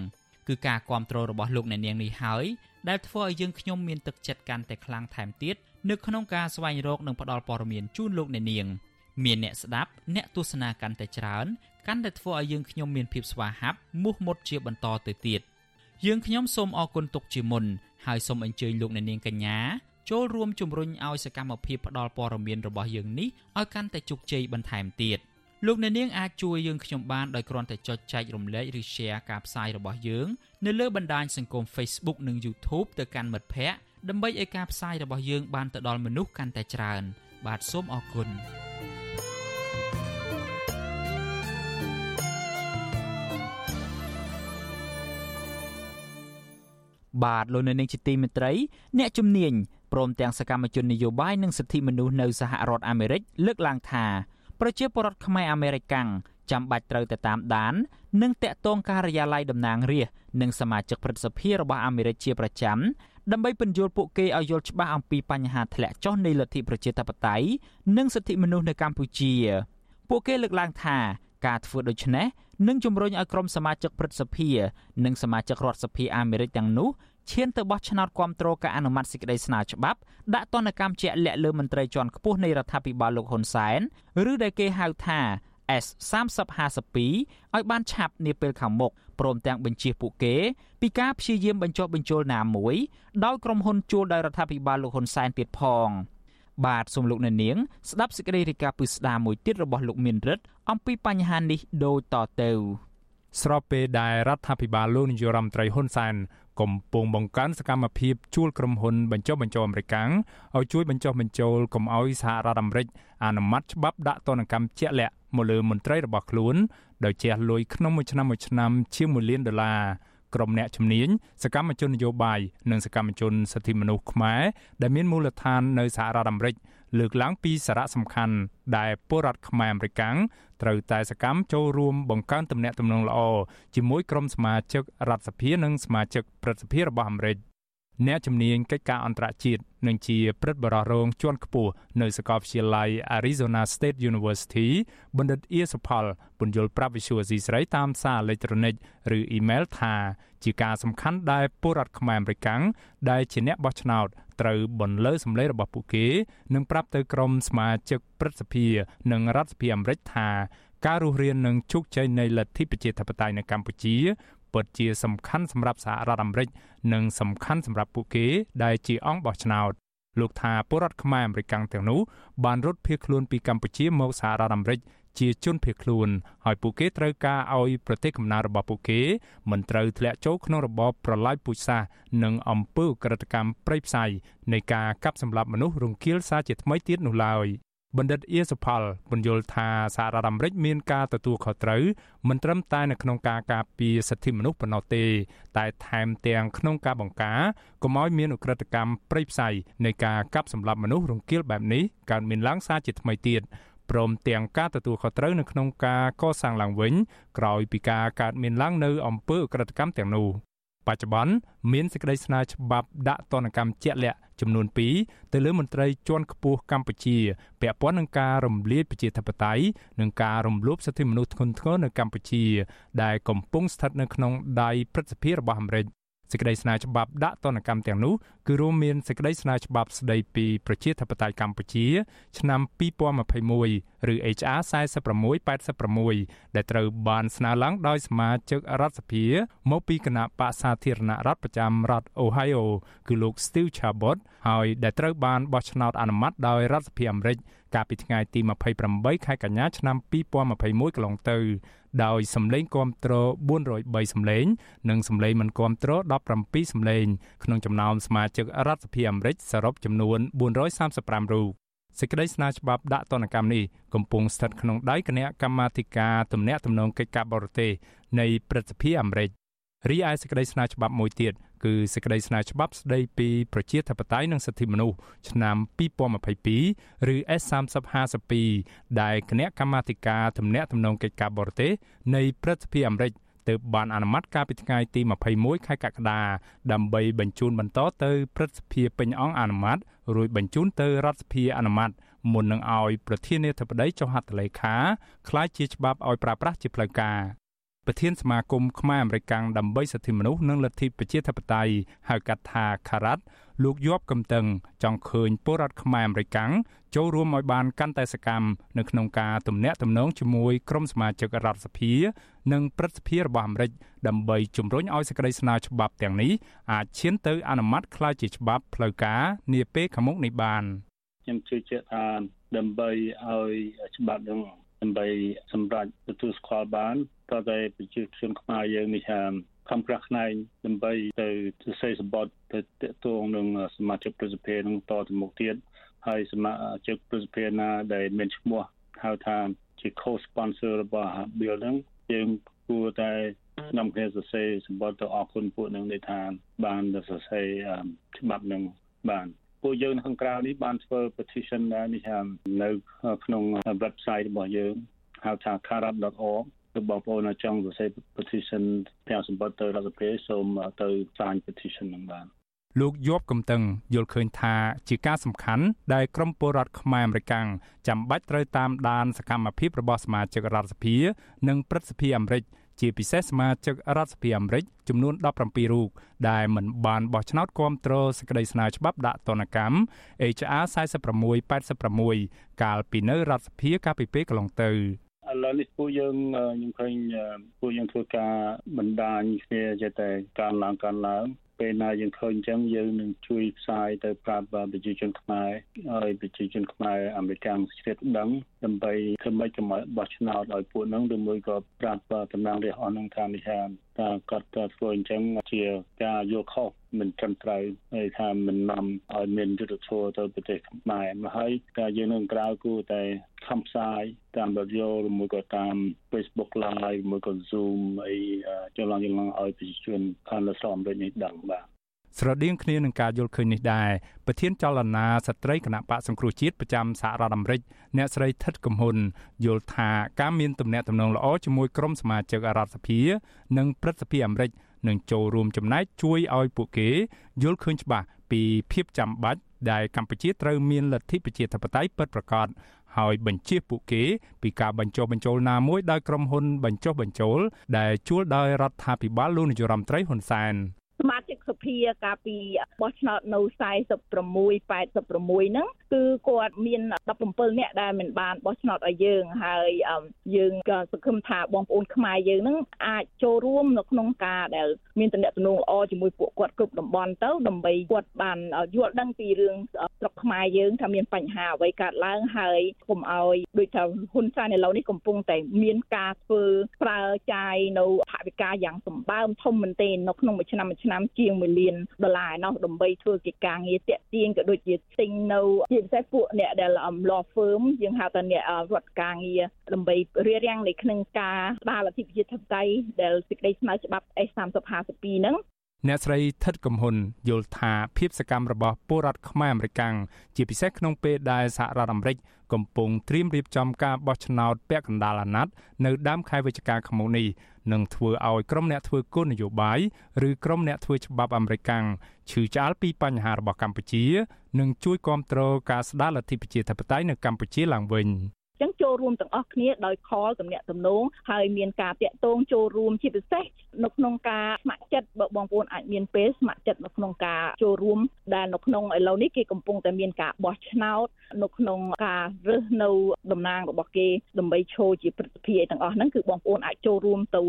Speaker 1: គឺការគ្រប់គ្រងរបស់លោកអ្នកនាងនេះហើយដែលធ្វើឲ្យយើងខ្ញុំមានទឹកចិត្តកាន់តែខ្លាំងថែមទៀតនៅក្នុងការស្វែងរកនិងផ្តល់ព័ត៌មានជូនលោកអ្នកនាងមានអ្នកស្ដាប់អ្នកទស្សនាកាន់តែច្រើនកាន់តែធ្វើឲ្យយើងខ្ញុំមានភាពស្វាហាប់មោះមុតជាបន្តទៅទៀតយើងខ្ញុំសូមអរគុណទុកជាមុនហើយសូមអញ្ជើញលោកអ្នកនាងកញ្ញាចូលរួមជំរុញឲ្យសកម្មភាពផ្តល់ព័ត៌មានរបស់យើងនេះឲ្យកាន់តែជោគជ័យបន្ថែមទៀត លោកអ្នកនាងអាចជួយយើងខ្ញុំបានដោយគ្រាន់តែចុចចែករំលែកឬ share ការផ្សាយរបស់យើងនៅលើបណ្ដាញសង្គម Facebook និង YouTube ទៅកាន់មិត្តភ័ក្តិដើម្បីឲ្យការផ្សាយរបស់យើងបានទៅដល់មនុស្សកាន់តែច្រើន បាទសូមអរគុណបាទលោកនៅនឹងជាទីមេត្រី អ្នកជំនាញព្រមទាំងសកម្មជននយោបាយនិងសិទ្ធិមនុស្សនៅសហរដ្ឋអាមេរិកលើកឡើងថា ប្រជាពលរដ្ឋខ្មែរអាមេរិកាំងចាំបាច់ត្រូវតែតាមដាន និងតាក់ទងការិយាល័យតំណាងរាស្ត្រនិងសមាជិកព្រឹទ្ធសភារបស់អាមេរិកជាប្រចាំដើម្បីពន្យល់ពួកគេឲ្យយល់ច្បាស់អំពីបញ្ហាធ្លាក់ចុះនៃលទ្ធិប្រជាធិបតេយ្យនិងសិទ្ធិមនុស្សនៅកម្ពុជា ពួកគេលើកឡើងថាការធ្វើដូច្នេះនឹងជំរុញឲ្យក្រុមសមាជិកព្រឹទ្ធសភា និងសមាជិករដ្ឋសភាអាមេរិកទាំងនោះ ឈានទៅបោះឆ្នោតគាំទ្រការអនុម័តសេចក្តីស្នើច្បាប់ដាក់ទណ្ឌកម្មជាក់លាក់លើមន្ត្រីជាន់ខ្ពស់នៃរដ្ឋាភិបាលលោកហ៊ុនសែនឬដែលគេហៅថា S3052 ឲ្យបានឆាប់នាពេលខាងមុខព្រមទាំងបញ្ជាពួកគេ ពីការព្យាយាមបញ្ចុះបញ្ចូលណាមួយដោយក្រុមហ៊ុនជួលដោយរដ្ឋាភិបាលលោកហ៊ុនសែនទៀតផងបាទសូមលោកអ្នកនាងស្ដាប់សេចក្តីរាយការណ៍ពិស្ដារមួយទៀតរបស់លោកមានរិទ្ធអំពីបញ្ហានេះដូចតទៅ
Speaker 9: ស្របពេលដែលរដ្ឋាភិបាលលោកនាយរដ្ឋមន្ត្រីហ៊ុនសែន កំពុងបង្កើនសកម្មភាពជួលក្រុមហ៊ុនបញ្ចុះបញ្ចូលអាមេរិកឲ្យជួយបញ្ចុះបញ្ចូលកុំឲ្យសហរដ្ឋអាមេរិកអនុម័តច្បាប់ដាក់ទណ្ឌកម្មជាក់លាក់មកលើមន្ត្រីរបស់ខ្លួនដោយជះលុយក្នុងមួយឆ្នាំមួយឆ្នាំជាង1លានដុល្លារក្រុមអ្នកជំនាញសកម្មជននយោបាយនិងសកម្មជនសិទ្ធិមនុស្សខ្មែរដែលមានមូលដ្ឋាននៅសហរដ្ឋអាមេរិក លើកឡើងពីសារៈសំខាន់ដែលពលរដ្ឋខ្មែរអាមេរិកាំងត្រូវតែសកម្មចូលរួមបង្កើនទំនាក់ទំនងល្អជាមួយក្រុមសមាជិករដ្ឋសភានិងសមាជិកព្រឹទ្ធសភារបស់អាមេរិក អ្នកជំនាញកិច្ចការអន្តរជាតិនិងជាព្រឹទ្ធបរិះរងជាន់ខ្ពស់នៅសាកលវិទ្យាល័យ Arizona State University បណ្ឌិតអៀសុផលពន្យល់ប្រាប់វិសុវស៊ីស្រីតាមសារអេឡិចត្រូនិកឬអ៊ីមែលថាជាការសំខាន់ដែលពលរដ្ឋខ្មែរអាមេរិកាំងដែលជាអ្នកបោះឆ្នោតត្រូវបន្លឺសម្លេងរបស់ពួកគេនិងប្រាប់ទៅក្រុមសមាជិកព្រឹទ្ធសភានិងរដ្ឋសភាអាមេរិកថាការរស់រាននិងជោគជ័យនៃលទ្ធិប្រជាធិបតេយ្យនៅកម្ពុជា ពិតជាសំខាន់សម្រាប់សហរដ្ឋអាមេរិកនិងសំខាន់សម្រាប់ពួកគេដែលជាអង្គបោះឆ្នោតលោកថាពលរដ្ឋខ្មែរអាមេរិកទាំងនោះបានរត់ភៀសខ្លួនពីកម្ពុជាមកសហរដ្ឋអាមេរិកជាជនភៀសខ្លួនហើយពួកគេត្រូវការឲ្យប្រទេសកំណើតរបស់ពួកគេមិនត្រូវធ្លាក់ចូលក្នុងរបបប្រល័យពូជសាសន៍និងអំពើក្រិតកម្មប្រៃផ្សៃនៃការកាប់សម្លាប់មនុស្សរង្គាលសារជាថ្មីទៀតនោះឡើយ បណ្ឌិតអៀសុផលបញ្យល់ថាសហរដ្ឋអាមេរិកមានការទទួលខុសត្រូវមិនត្រឹមតែនៅក្នុងការការពារសិទ្ធិមនុស្សប៉ុណ្ណោះទេ តែថែមទាំងក្នុងការបង្ការកុំឲ្យមានអ ுக ្រិតកម្មប្រៃផ្សៃនៃការកាប់សម្លាប់មនុស្សរង្គាលបែបនេះកើតមានឡើងសារជាថ្មីទៀតព្រមទាំងការទទួលខុសត្រូវនៅក្នុងការកសាងឡើងវិញក្រោយពីការកើតមានឡើងនៅអំពើអក្រិតកម្មទាំងនោះ បច្ចុប្បន្នមានសេចក្តីស្នើច្បាប់ដាក់ទណ្ឌកម្មជាក់លាក់ចំនួន2ទៅលើមន្ត្រីជាន់ខ្ពស់កម្ពុជាពាក់ព័ន្ធនឹងការរំលាយប្រជាធិបតេយ្យនិងការរំលោភសិទ្ធិមនុស្សធ្ងន់ធ្ងរនៅកម្ពុជា ដែលកំពុងស្ថិតនៅក្នុងដៃព្រឹទ្ធសភារបស់អាមេរិក សេចក្តីស្នើច្បាប់ដាក់ទណ្ឌកម្មទាំងនោះគឺរួមមានសេចក្តីស្នើច្បាប់ស្តីពីប្រជាធិបតេយ្យកម្ពុជា ឆ្នាំ2021ឬ HR 4686ដែលត្រូវបានស្នើឡើងដោយសមាជិករដ្ឋសភា មកពីគណៈបក្សសាធារណរដ្ឋប្រចាំរដ្ឋ Ohio គឺលោក Steve Chabot ហើយដែលត្រូវបានបោះឆ្នោតអនុម័តដោយរដ្ឋសភាអាមេរិកកាលពីថ្ងៃទី28ខែកញ្ញាឆ្នាំ2021កន្លងទៅ ដោយសម្លេងគាំទ្រ403សម្លេង និងសម្លេងមិនគាំទ្រ17សម្លេង ក្នុងចំណោមសមាជិករដ្ឋសភាអាមេរិកសរុបចំនួន435រូបសេចក្តីស្នើច្បាប់ដាក់ទណ្ឌកម្មនេះកំពុងស្ថិតក្នុងដៃគណៈកម្មាធិការទំនាក់ទំនងកិច្ចការបរទេសនៃព្រឹទ្ធសភាអាមេរិករីឯសេចក្តីស្នើច្បាប់មួយទៀត គឺសេចក្តីស្នើច្បាប់ស្តីពីប្រជាធិបតេយ្យនិងសិទ្ធិមនុស្សឆ្នាំ2022ឬ S3052 ដែលគណៈកម្មាធិការទំនាក់ទំនងកិច្ចការបរទេសនៃព្រឹទ្ធសភាអាមេរិកទើបបានអនុម័តកាលពីថ្ងៃទី21ខែកក្កដាដើម្បីបញ្ជូនបន្តទៅព្រឹទ្ធសភាពេញអង្គអនុម័តរួចបញ្ជូនទៅរដ្ឋសភាអនុម័តមុននឹងឲ្យប្រធានាធិបតីចុះហត្ថលេខាក្លាយជាច្បាប់ឲ្យប្រើប្រាស់ជាផ្លូវការ ប្រធានសមាគមខ្មែរអមេរិកដើម្បីសិទ្ធិមនុស្សនិងលទ្ធិប្រជាធិបតេយ្យហៅកាត់ថាខារ៉ាត់លោកយប់កំតឹងចង់ឃើញពលរដ្ឋខ្មែរអមេរិកចូលរួមឲ្យបានកាន់តែសកម្មនៅក្នុងការទំនាក់ទំនងជាមួយក្រុមសមាជិករដ្ឋសភា និងព្រឹទ្ធសភារបស់អាមេរិកដើម្បីជំរុញឲ្យសេចក្តីស្នើច្បាប់ទាំងនេះអាចឈានទៅអនុម័តក្លាយជាច្បាប់ផ្លូវការនាពេលខាងមុខនេះបាន
Speaker 20: ខ្ញុំជឿជាក់ថាដើម្បីឲ្យច្បាប់នឹងដើម្បីសម្រាប់ទទួលស្គាល់បាន តើតែប្រជាជនខ្មែរយើងនេះថាខំប្រាស់ខ្នែងដើម្បីទៅសរសេរសម្បត្តិទៅតកតងនឹងសមាជិកប្រសិទ្ធិនឹងតទៅមុខទៀតហើយសមាជិកប្រសិទ្ធិណាដែលមានឈ្មោះហៅថាជា co-sponsor របស់ bill ហ្នឹងយើងគួរតែនាំគ្នាសរសេរសម្បត្តិទៅអរគុណពួកនឹងដែលថាបានសរសេរច្បាប់នឹងបានពួកយើងនៅខាងក្រៅនេះបានធ្វើ petition ដែរនេះថានៅក្នុង website របស់យើងហៅថា karat.org គឺបងប្អូនចង់សរសេរ petition ទាំងសម្បត្តិទៅរដ្ឋសភាសូមទៅ sign petition នឹងបាន
Speaker 9: លោកយប់កំតឹងយល់ឃើញថាជាការសំខាន់ដែលក្រមពលរដ្ឋខ្មែរអមេរិកចាំបាច់ត្រូវតាមដានសកម្មភាពរបស់សមាជិករដ្ឋសភា និងព្រឹទ្ធសភាអាមេរិកជាពិសេសសមាជិករដ្ឋសភាអាមេរិកចំនួន17រូបដែលមិនបានបោះឆ្នោតគាំទ្រសេចក្តីស្នើច្បាប់ដាក់ទណ្ឌកម្ម HR 4686កាលពីនៅរដ្ឋសភាកាលពីពេលកន្លងទៅ
Speaker 20: ឥឡូវនេះពួកយើងខ្ញុំឃើញពួកយើងធ្វើការបណ្ដាញគ្នាចេះតែកើនឡើងកើនឡើង ពេលណាយើងឃើញអញ្ចឹងយើងនឹងជួយផ្សាយទៅប្រាប់ប្រជាជនខ្មែរឲ្យប្រជាជនខ្មែរអាមេរិកជ្រាបដឹងដើម្បីធ្វើម៉េចកុំឲ្យបោះឆ្នោតឲ្យពួកហ្នឹងឬមួយក៏ប្រាប់តំណាងរាស្ត្រអស់ហ្នឹងថានេះថាថាគាត់ធ្វើអញ្ចឹងជាការយកខុសមិនត្រឹមត្រូវហើយថាមិននាំឲ្យមានយុទ្ធធម៌ទៅប្រទេសខ្មែរមកហើយតែយើងនឹងក្រៅគួរតែខំផ្សាយតាមរយៈឬមួយក៏តាម Facebook Live មួយក៏ Zoom អី ចលងចលងឲ្យប្រជាជនខាងលើស្រមដូចនេះដឹងបាទ
Speaker 9: ស្រដៀងគ្នានឹងការយល់ឃើញនេះដែរប្រធានចលនាស្ត្រីគណៈបកសង្គ្រោះជាតិប្រចាំសហរដ្ឋអាមេរិកអ្នកស្រីថិតកំហ៊ុនយល់ថាការមានទំនាក់ទំនងល្អជាមួយក្រុមសមាជិករដ្ឋសភា និងព្រឹទ្ធសភាអាមេរិកនឹងចូលរួមចំណែកជួយឲ្យពួកគេយល់ឃើញច្បាស់ពីភាពចាំបាច់ដែលកម្ពុជាត្រូវមានលទ្ធិប្រជាធិបតេយ្យពិតប្រាកដ ហើយបញ្ជាពួកគេពីការបញ្ចុះបញ្ចូលណាមួយដោយក្រុមហ៊ុនបញ្ចុះបញ្ចូលដែលជួលដោយរដ្ឋាភិបាលលោកនាយរដ្ឋមន្ត្រីហ៊ុនសែន
Speaker 21: សមាជិកសភាកាលពីបោះឆ្នោតនៅ46 86ហ្នឹងគឺគាត់មាន17នាក់ដែលមិនបានបោះឆ្នោតឲ្យយើងហើយយើងក៏សង្ឃឹមថាបងប្អូនខ្មែរយើងហ្នឹងអាចចូលរួមនៅក្នុងការដែលមានតំណែងល្អជាមួយពួកគាត់គ្រប់តំបន់ទៅដើម្បីគាត់បានយល់ដឹងពីរឿងស្រុកខ្មែរយើងថាមានបញ្ហាអ្វីកើតឡើងហើយកុំឲ្យដូចថាហ៊ុនសែនឥឡូវនេះកំពុងតែមានការធ្វើប្រើចាយនៅថវិកាយ៉ាងសម្បើមធំមែនទែននៅក្នុងមួយឆ្នាំមួយឆ្នាំជាង1លានដុល្លារឯណោះដើម្បីធ្វើកិច្ចការងារតាក់ទាញក៏ដូចជាទិញនៅជាពិសេសពួកអ្នកដែល law firm យើងហៅថាអ្នករដ្ឋការងារដើម្បីរៀបរៀងនៅក្នុងការស្ដារលទ្ធិប្រជាធិបតេយ្យដែលសេចក្តីស្នើច្បាប់ S3052 ហ្នឹង
Speaker 9: អ្នកស្រីថិតកំហ៊ុនយល់ថាភាពសកម្មរបស់ពលរដ្ឋខ្មែរអាមេរិកជាពិសេសក្នុងពេលដែលសហរដ្ឋអាមេរិកកំពុងត្រៀមរៀបចំការបោះឆ្នោតពាក់កណ្ដាលអាណត្តិនៅដើមខែវិច្ឆិកាឆ្នាំនេះ នឹងធ្វើឲ្យក្រុមអ្នកធ្វើគោលនយោបាយឬក្រុមអ្នកធ្វើច្បាប់អាមេរិកឈឺឆ្អាលពីបញ្ហារបស់កម្ពុជា និងជួយគ្រប់គ្រងការស្ដារលទ្ធិប្រជាធិបតេយ្យនៅកម្ពុជាឡើងវិញ
Speaker 21: ចឹងចូលរួមទាំងអស់គ្នាដោយខលតំណាក់តំណងហើយមានការតាក់ទងចូលរួមជាពិសេសនៅក្នុងការស្ម័គ្រចិត្តបើបងប្អូនអាចមានពេលស្ម័គ្រចិត្តនៅក្នុងការចូលរួមដែលនៅក្នុងឥឡូវនេះគេកំពុងតែមានការបោះឆ្នោតនៅក្នុងការរើសនៅតំណាងរបស់គេដើម្បីឈរជាព្រឹទ្ធសភាទាំងអស់ហ្នឹងគឺបងប្អូនអាចចូលរួមទៅ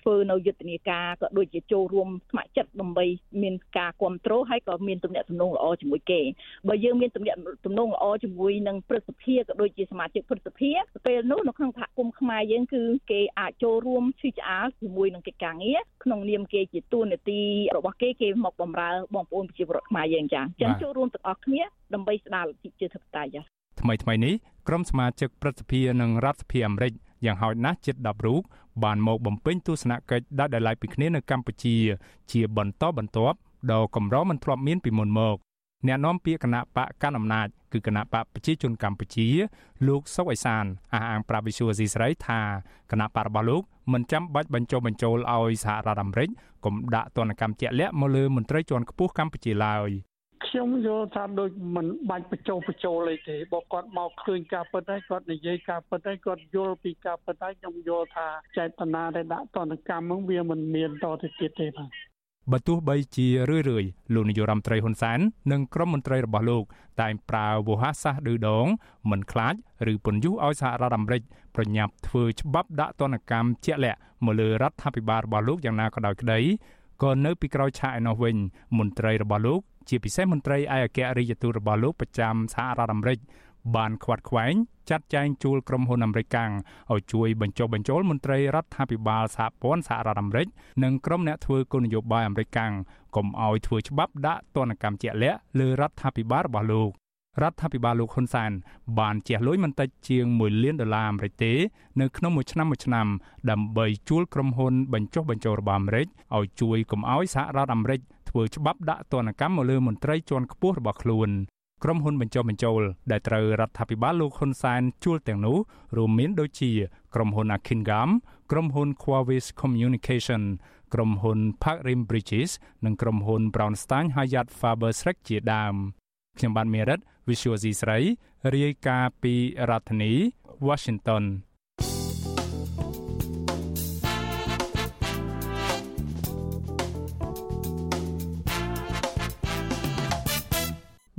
Speaker 21: ធ្វើនៅយុទ្ធនាការក៏ដូចជាចូលរួមស្ម័គ្រចិត្តដើម្បីមានការគ្រប់គ្រងហើយក៏មានទំនាក់ទំនងល្អជាមួយគេបើយើងមានទំនាក់ទំនងល្អជាមួយនឹងព្រឹទ្ធសភាក៏ដូចជាសមាជិកព្រឹទ្ធសភាពេលនោះនៅក្នុងសហគមន៍ខ្មែរយើងគឺគេអាចចូលរួមឈឺឆ្អាលជាមួយនឹងកិច្ចការងារក្នុងនាមគេជាតួនាទីរបស់គេគេមកបម្រើបងប្អូនប្រជាពលរដ្ឋខ្មែរយើងចាអញ្ចឹងចូលរួមទាំងអស់គ្នាដើម្បីស្ដារលទ្ធិប្រជាធិបតេយ្យចា
Speaker 9: ថ្មីថ្មីនេះក្រុមសមាជិកព្រឹទ្ធសភានិងរដ្ឋសភាអាមេរិកយ៉ាងហោចណាស់ជិត10រូបបានមកបំពេញទស្សនកិច្ចដាច់ដោយឡែកពីគ្នានៅកម្ពុជា ជាបន្តបន្ទាប់ដ៏កម្រមិនធ្លាប់មានពីមុនមក អ្នកនាំពាក្យគណៈបកកណ្ដាលអំណាចគឺគណៈបកប្រជាជនកម្ពុជាលោកសុកអេសានអះអាងប្រាប់វិសុវស៊ីស្រីថាគណៈបករបស់លោកមិនចាំបាច់បញ្ចុះបញ្ចូលឲ្យសហរដ្ឋអាមេរិកកុំដាក់ទណ្ឌកម្មជាក់លាក់មកលើមន្ត្រីជាន់ខ្ពស់កម្ពុជាឡើយ
Speaker 15: ខ្ញុំយល់ថាដូចមិនបាច់បញ្ចុះបញ្ចូលអីទេបើគាត់មកឃើញការពិតហើយគាត់និយាយការពិតហើយគាត់យល់ពីការពិតហើយខ្ញុំយល់ថាចេតនាដែលដាក់ទណ្ឌកម្មហ្នឹងវាមិនមានតទៅទៀតទេបាទ
Speaker 9: បើទោះបីជារឿយៗលោកនាយរដ្ឋមន្ត្រីហ៊ុនសែននិងក្រុមមន្ត្រីរបស់លោកតែងប្រើវោហារសាស្ត្រឌឺដងមិនខ្លាចឬពន្យុះឲ្យសហរដ្ឋអាមេរិកប្រញាប់ធ្វើច្បាប់ដាក់ទណ្ឌកម្មជាក់លាក់មកលើរដ្ឋាភិបាលរបស់លោកយ៉ាងណាក៏ដោយក្តីក៏នៅពីក្រោយឆាកឯនោះវិញមន្ត្រីរបស់លោកជាពិសេសមន្ត្រីឯកអគ្គរដ្ឋទូតរបស់លោកប្រចាំសហរដ្ឋអាមេរិក បានខ្វាត់ខ្វែងចាត់ចែងជួលក្រុមហ៊ុនអាមេរិកកាំងឲ្យជួយបញ្ចុះបញ្ចូលមន្ត្រីរដ្ឋាភិបាលសហព័ន្ធសហរដ្ឋអាមេរិកនិងក្រុមអ្នកធ្វើគោលនយោបាយអាមេរិកកាំងកុំឲ្យធ្វើច្បាប់ដាក់ទណ្ឌកម្មជាក់លាក់លើរដ្ឋាភិបាលរបស់លោករដ្ឋាភិបាលលោកហ៊ុនសែនបានជះលុយមិនតិចជាង1លានដុល្លារអាមេរិកទេនៅក្នុងមួយឆ្នាំមួយឆ្នាំដើម្បីជួលក្រុមហ៊ុនបញ្ចុះបញ្ចូលរបស់អាមេរិកឲ្យជួយកុំឲ្យសហរដ្ឋអាមេរិកធ្វើច្បាប់ដាក់ទណ្ឌកម្មមកលើមន្ត្រីជាន់ខ្ពស់របស់ខ្លួន ក្រុមហ៊ុនបញ្ចុះបញ្ចូលដែលត្រូវរដ្ឋាភិបាលលោកហ៊ុនសែនជួលទាំងនោះរួមមានដូចជា ក្រុមហ៊ុន Akingam ក្រុមហ៊ុន Quavis Communication ក្រុមហ៊ុន Park Rim Bridges និងក្រុមហ៊ុន Brownstein Hyatt Faber Schreck ជាដើមខ្ញុំបានមេរិត Visual C ស្រីរាយការណ៍ពីរដ្ឋធានី Washington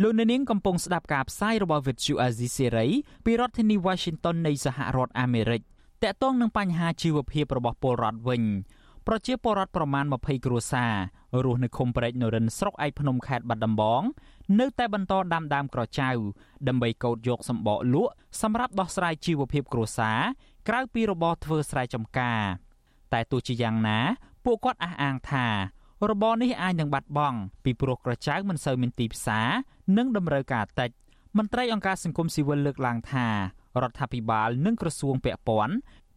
Speaker 1: លោកអ្នកនាងកំពុងស្ដាប់ការផ្សាយរបស់ Vuthu Azizi Serai ពីរដ្ឋធានី Washington នៃសហរដ្ឋអាមេរិកតកតងនឹងបញ្ហាជីវភាពរបស់ពលរដ្ឋវិញប្រជាពលរដ្ឋប្រមាណ20គ្រួសាររស់នៅឃុំព្រែកនរិនស្រុកឯកភ្នំខេត្តបាត់ដំបងនៅតែបន្តដាំដើមក្រចៅដើម្បីកោតយកសម្បកលក់សម្រាប់ដោះស្រាយជីវភាពគ្រួសារក្រៅពីរបរធ្វើស្រែចម្ការ តែទោះជាយ៉ាងណា ពួកគាត់អះអាងថា របរនេះអាចនឹងបាត់បង់ពីព្រោះក្រចៅមិនសូវមានទីផ្សារនិងតម្រូវការតិចមន្ត្រីអង្គការសង្គមស៊ីវិលលើកឡើងថារដ្ឋាភិបាលនិងក្រសួងពាក់ព័ន្ធ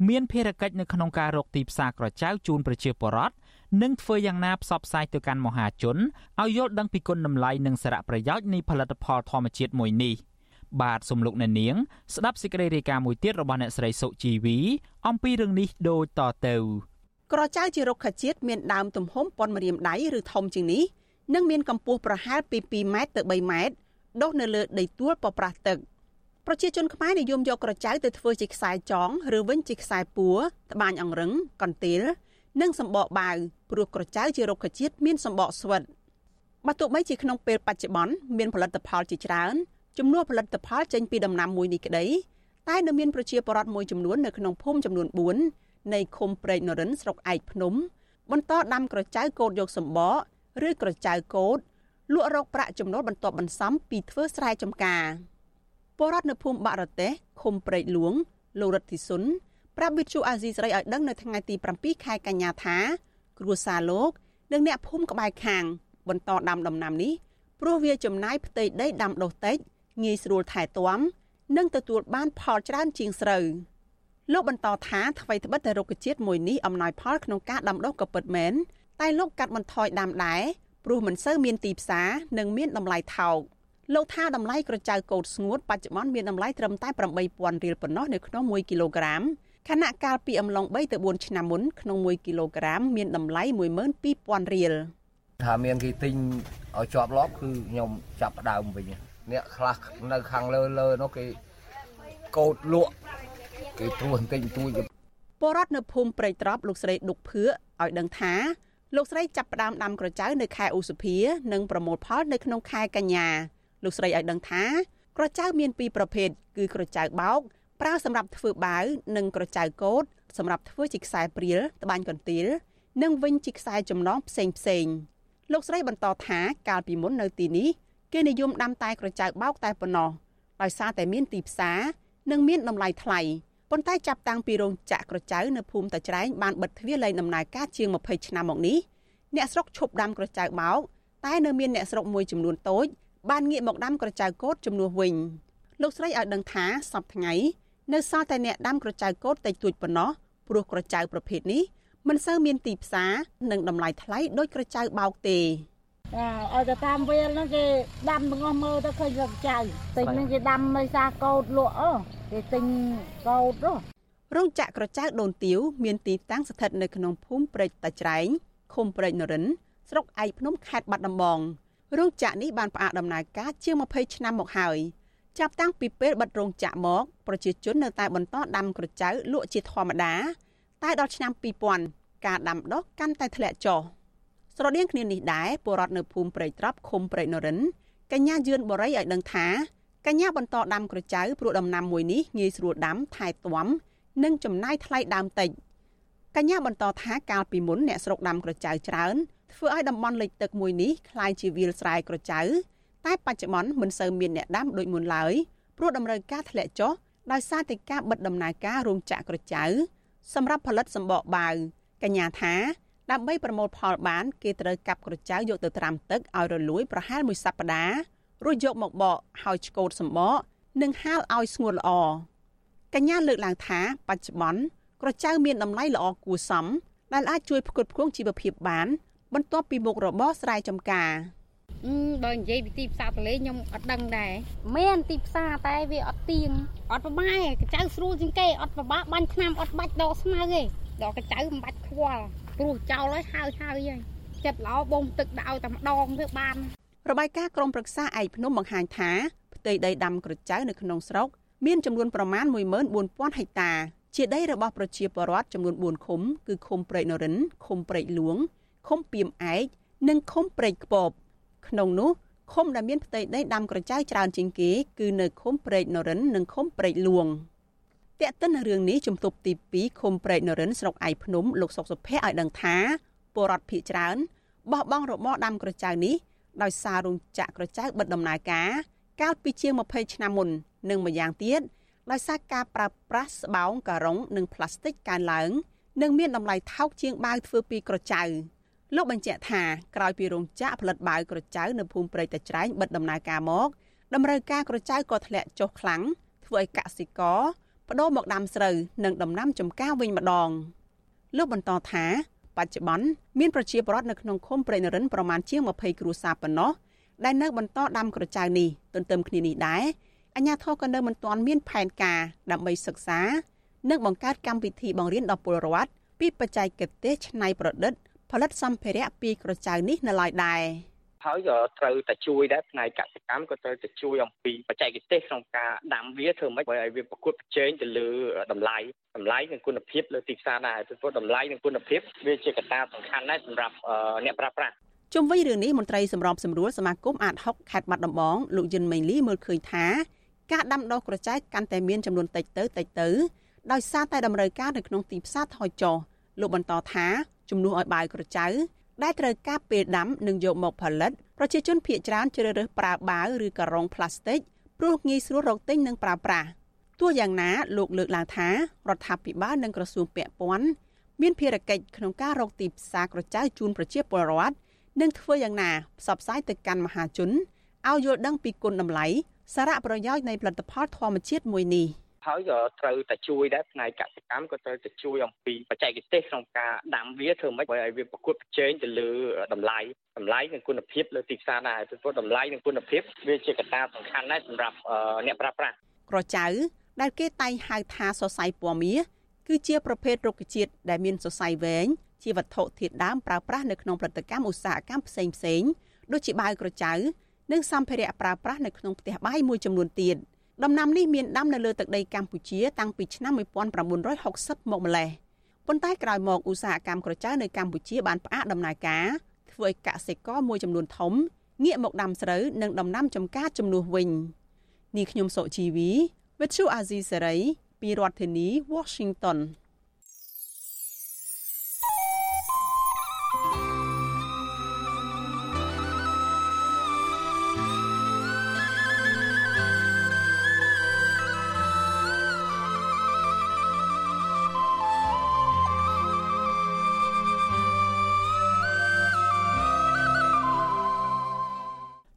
Speaker 1: មានភារកិច្ចនៅក្នុងការរកទីផ្សារក្រចៅជូនប្រជាពលរដ្ឋនិងធ្វើយ៉ាងណាផ្សព្វផ្សាយទៅកាន់មហាជនឲ្យយល់ដឹងពីគុណតម្លៃនិងសារៈប្រយោជន៍នៃផលិតផលធម្មជាតិមួយនេះបាទសំលោកអ្នកនាង ស្ដាប់សេចក្តីរាយការណ៍មួយទៀតរបស់អ្នកស្រីសុជីវី អំពីរឿងនេះដូចតទៅ
Speaker 17: ក្រចៅជារុក្ខជាតិមានដើមទំហំប៉ុនម្រាមដៃឬធំជាងនេះនិងមានកម្ពស់ប្រហែលពី2ម៉ែត្រទៅ3ម៉ែត្រដុះនៅលើដីទួលប្រប្រាស់ទឹកប្រជាជនខ្មែរនិយមយកក្រចៅទៅធ្វើជាខ្សែចងឬវិញជាខ្សែពួរត្បាញអង្រឹងកន្ទេលនិងសម្បកបាវព្រោះក្រចៅជារុក្ខជាតិមានសម្បកស្វិតបើទោះបីជាក្នុងពេលបច្ចុប្បន្នមានផលិតផលជាច្រើនចំនួនផលិតផលចេញពីដំណាំមួយនេះក្តីតែនៅមានប្រជាពលរដ្ឋមួយចំនួននៅក្នុងភូមិចំនួន4 នៃឃុំព្រែកនរិនស្រុកឯកភ្នំ បន្តដាំក្រចៅកោតយកសម្បកឬក្រចៅកោតលក់រកប្រាក់ចំណូលបន្ទាប់បន្សំពីធ្វើស្រែចម្ការពលរដ្ឋនៅភូមិបាក់រទេសឃុំព្រែកលួងលោករិទ្ធិសុនប្រាប់វិទ្យុអាស៊ីសេរីឲ្យដឹងនៅថ្ងៃទី7ខែកញ្ញាថា គ្រួសារលោកនិងអ្នកភូមិក្បែរខាង បន្តដាំដំណាំនេះព្រោះវាចំណាយផ្ទៃដីដាំដុះតិចងាយស្រួលថែទាំ និងទទួលបានផលច្រើនជាងស្រូវ លោកបន្តថាថ្មីត្បិតតែរុក្ខជាតិមួយនេះអំណោយផលក្នុងការដាំដុះក៏ពិតមែនតែលោកកាត់បន្ថយដាំដែរព្រោះមិនសូវមានទីផ្សារនិងមានតម្លៃថោកលោកថាតម្លៃក្រចៅកោតស្ងួតបច្ចុប្បន្នមានតម្លៃត្រឹមតែ8000រៀលប៉ុណ្ណោះនៅក្នុង1គីឡូក្រាមខណៈកាលពីអំឡុង3ទៅ4ឆ្នាំមុនក្នុង1គីឡូក្រាមមានតម្លៃ12000រៀល
Speaker 22: ថាមានគេទិញឲ្យជាប់លាប់គឺខ្ញុំចាប់ផ្ដើមវិញអ្នកខ្លះនៅខាងលើលើនោះគេកោតលក់ គេព្រោះបន្តិចបន្តួច
Speaker 17: ពលរដ្ឋនៅភូមិព្រៃត្រប់លោកស្រីដុកភឿឲ្យដឹងថាលោកស្រីចាប់ផ្ដើមដាំក្រចៅនៅខែឧសភានិងប្រមូលផលនៅក្នុងខែកញ្ញាលោកស្រីឲ្យដឹងថាក្រចៅមានពីរប្រភេទគឺក្រចៅបោកប្រើសម្រាប់ធ្វើបាវនិងក្រចៅកោតសម្រាប់ធ្វើជាខ្សែព្រាលត្បាញកន្ទាលនិងវិញជាខ្សែចំណងផ្សេងផ្សេងលោកស្រីបន្តថាកាលពីមុននៅទីនេះគេនិយមដាំតែក្រចៅបោកតែប៉ុណ្ណោះដោយសារតែមានទីផ្សារនិងមានតម្លៃថ្លៃ ប៉ុន្តែចាប់តាំងពីរោងចក្រក្រចៅនៅភូមិតាច្រែងបានបិទទ្វារលែងដំណើរការជាង20ឆ្នាំមកនេះអ្នកស្រុកឈប់ដាំក្រចៅបោកតែនៅមានអ្នកស្រុកមួយចំនួនតូចបានងាកមកដាំក្រចៅកោតជំនួសវិញលោកស្រីឲ្យដឹងថាសប្តាហ៍ថ្ងៃនៅសល់តែអ្នកដាំក្រចៅកោតតិចតួចប៉ុណ្ណោះព្រោះក្រចៅប្រភេទនេះមិនសូវមានទីផ្សារនិងតម្លៃថ្លៃដូចក្រចៅបោកទេ
Speaker 23: ឲ្យទៅតាមវាលហ្នឹងគេដាំទាំងអស់មើលទៅឃើញរកចៅទិញហ្នឹងគេដាំនៅសាកោតលក់អូគេទិញកោតហ៎
Speaker 17: រោងចក្រក្រចៅដូនទាវមានទីតាំងស្ថិតនៅក្នុងភូមិព្រែកតាច្រែងឃុំព្រែកនរិន ស្រុកឯកភ្នំខេត្តបាត់ដំបងរោងចក្រនេះបានផ្អាកដំណើរការជាង20ឆ្នាំមកហើយចាប់តាំងពីពេលបិទរោងចក្រមកប្រជាជននៅតែបន្តដាំក្រចៅលក់ជាធម្មតាតែដល់ឆ្នាំ2000ការដាំដុះកាន់តែធ្លាក់ចុះ ស្រដៀងគ្នានេះដែរពលរដ្ឋនៅភូមិព្រែកត្រប់ឃុំព្រែកនរិនកញ្ញាយឿនបរិយឲ្យដឹងថាកញ្ញាបន្តដាំក្រចៅព្រោះដំណាំមួយនេះងាយស្រួលដាំថែទាំនិងចំណាយថ្លៃដើមតិចកញ្ញាបន្តថាកាលពីមុនអ្នកស្រុកដាំក្រចៅច្រើនធ្វើឲ្យតំបន់លិចទឹកមួយនេះคล้ายជាវាលស្រែក្រចៅតែបច្ចុប្បន្នមិនសូវមានអ្នកដាំដូចមុនឡើយព្រោះតម្រូវការធ្លាក់ចុះដោយសារតែការបិទដំណើរការរោងចក្រក្រចៅសម្រាប់ផលិតសម្បកបាវកញ្ញាថា ដើម្បីប្រមូលផលបានគេត្រូវកាប់ក្រចៅយកទៅត្រាំទឹកឲ្យរលួយប្រហែលមួយសប្តាហ៍រួចយកមកបកហើយឆ្កូតសម្បកនិងហាលឲ្យស្ងួតល្អកញ្ញាលើកឡើងថាបច្ចុប្បន្នក្រចៅមានតម្លៃល្អគួរសមដែលអាចជួយផ្គត់ផ្គង់ជីវភាពបាន បន្ទាប់ពីមុខរបរស្រែចម្ការ
Speaker 23: បើនិយាយពីទីផ្សារតលេខ្ញុំអត់ដឹងដែរមានទីផ្សារតែវាអត់ទៀងអត់ប្រម៉ែកញ្ចៅស្រួលជាងគេអត់ប្របាក់បាញ់ឆ្នាំអត់បាច់ដកស្មៅទេដកកញ្ចៅមិនបាច់ខ្វល់ ព្រោះចោលហើយហើយហើយហើយចិត្តល្អបងទឹកដាក់ឲ្យតែម្ដងទៅបាន
Speaker 17: របាយការណ៍ក្រមប្រឹក្សាឯកភ្នំបង្ហាញថាផ្ទៃដីដាំក្រចៅនៅក្នុងស្រុកមានចំនួនប្រមាណ14000ហិកតា ជាដីរបស់ប្រជាពលរដ្ឋចំនួន4ឃុំគឺឃុំព្រែកនរិនឃុំព្រែកលួងឃុំពីមឯកនិងឃុំព្រែកខ្ពបក្នុងនោះឃុំដែលមានផ្ទៃដីដាំក្រចៅច្រើនជាងគេគឺនៅឃុំព្រែកនរិននិងឃុំព្រែកលួង តែកតិនរឿងនេះជំទប់ទី2ឃុំព្រែកនរិនស្រុកឯភ្នំលោកសុកសុភ័ក្រឲ្យដឹងថាពលរដ្ឋភៀកច្រើនបោះបង់របរដាំក្រចៅនេះដោយសាររោងចក្រក្រចៅបិទដំណើរការកាលពីជាង20ឆ្នាំមុននិងម្យ៉ាងទៀតដោយសារការប្រើប្រាស់ស្បោងការ៉ុងនិងផ្លាស្ទិកកើនឡើងនិងមានតម្លៃថោកជាងបាវធ្វើពីក្រចៅលោកបញ្ជាក់ថាក្រោយពីរោងចក្រផលិតបាវក្រចៅនៅភូមិព្រៃតាច្រែងបិទដំណើរការមក តម្រូវការក្រចៅក៏ធ្លាក់ចុះខ្លាំងធ្វើឲ្យកសិករ បដូរមកដាំស្រូវនិងដំណាំចម្ការវិញម្ដងលោកបន្តថាបច្ចុប្បន្នមានប្រជាពលរដ្ឋនៅក្នុងឃុំព្រៃនរិនប្រមាណជាង20គ្រួសារប៉ុណ្ណោះដែលនៅបន្តដាំក្រចៅនេះទន្ទឹមគ្នានេះដែរអាជ្ញាធរក៏នៅមិនទាន់មានផែនការដើម្បីសិក្សានិងបង្កើតកម្មវិធីបង្រៀនដល់ពលរដ្ឋពីបច្ចេកទេសច្នៃប្រឌិតផលិតសម្ភារៈពីក្រចៅនេះនៅឡើយដែរ
Speaker 10: ហើយក៏ត្រូវតែជួយដែរផ្នែកកសិកម្មក៏ត្រូវតែជួយអំពីបច្ចេកទេសក្នុងការដាំវាធ្វើម៉េចឲ្យវាប្រកួតប្រជែងទៅលើតម្លៃតម្លៃនិងគុណភាពលើទីផ្សារដែរព្រោះតម្លៃនិងគុណភាពវាជាកត្តាសំខាន់ដែរសម្រាប់អ្នកប្រើប្រាស់
Speaker 17: ជុំវិញរឿងនេះមន្ត្រីសម្របសម្រួលសមាគមអាត6ខេត្តបាត់ដំបងលោកយិនមេងលីមើលឃើញថាការដាំដុះក្រចៅកាន់តែមានចំនួនតិចទៅតិចទៅដោយសារតែតម្រូវការនៅក្នុងទីផ្សារថយចុះលោកបន្តថាជំនួសឲ្យបាវក្រចៅ ដែលត្រូវការពេលដាំនិងយកមកផលិតប្រជាជនភ ieck ច្រើនជ្រើសរើសប្រើបាវឬការ៉ុងផ្លាស្ទិកព្រោះងាយស្រួលរកទិញនិងប្រើប្រាស់ទោះយ៉ាងណាលោកលើកឡើងថារដ្ឋាភិបាលនិងក្រសួងពាក់ព័ន្ធមានភារកិច្ចក្នុងការរកទីផ្សារក្រចៅជូនប្រជាពលរដ្ឋនិងធ្វើយ៉ាងណាផ្សព្វផ្សាយទៅកាន់មហាជនឲ្យយល់ដឹងពីគុណតម្លៃសារៈប្រយោជន៍នៃផលិតផលធម្មជាតិមួយនេះ
Speaker 10: ហើយក៏ត្រូវតែជួយដែរផ្នែកកសិកម្មក៏ត្រូវតែជួយអំពីបច្ចេកទេសក្នុងការដាំវាធ្វើម៉េចឲ្យវាប្រកួតប្រជែងទៅលើតម្លៃតម្លៃនិងគុណភាពលើទីផ្សារដែរព្រោះតម្លៃនិងគុណភាពវាជាកត្តាសំខាន់ដែរសម្រាប់អ្នកប្រើប្រាស់
Speaker 17: ក្រចៅដែលគេតែងហៅថាសរសៃពណ៌មាសគឺជាប្រភេទរុក្ខជាតិដែលមានសរសៃវែងជាវត្ថុធាតុដើមប្រើប្រាស់នៅក្នុងផលិតកម្មឧស្សាហកម្មផ្សេងផ្សេងដូចជាបាវក្រចៅនិងសម្ភារៈប្រើប្រាស់នៅក្នុងផ្ទះបាយមួយចំនួនទៀត ដំណាំនេះមានដាំនៅលើទឹកដីកម្ពុជាតាំងពីឆ្នាំ1960មកម្ល៉េះប៉ុន្តែក្រោយមកឧស្សាហកម្មក្រចៅនៅកម្ពុជាបានផ្អាកដំណើរការធ្វើឲ្យកសិករមួយចំនួនធំងាកមកដាំស្រូវនិងដំណាំចម្ការជំនួសវិញនេះខ្ញុំសុជីវី With you Azizi Saray ពីរដ្ឋធានី Washington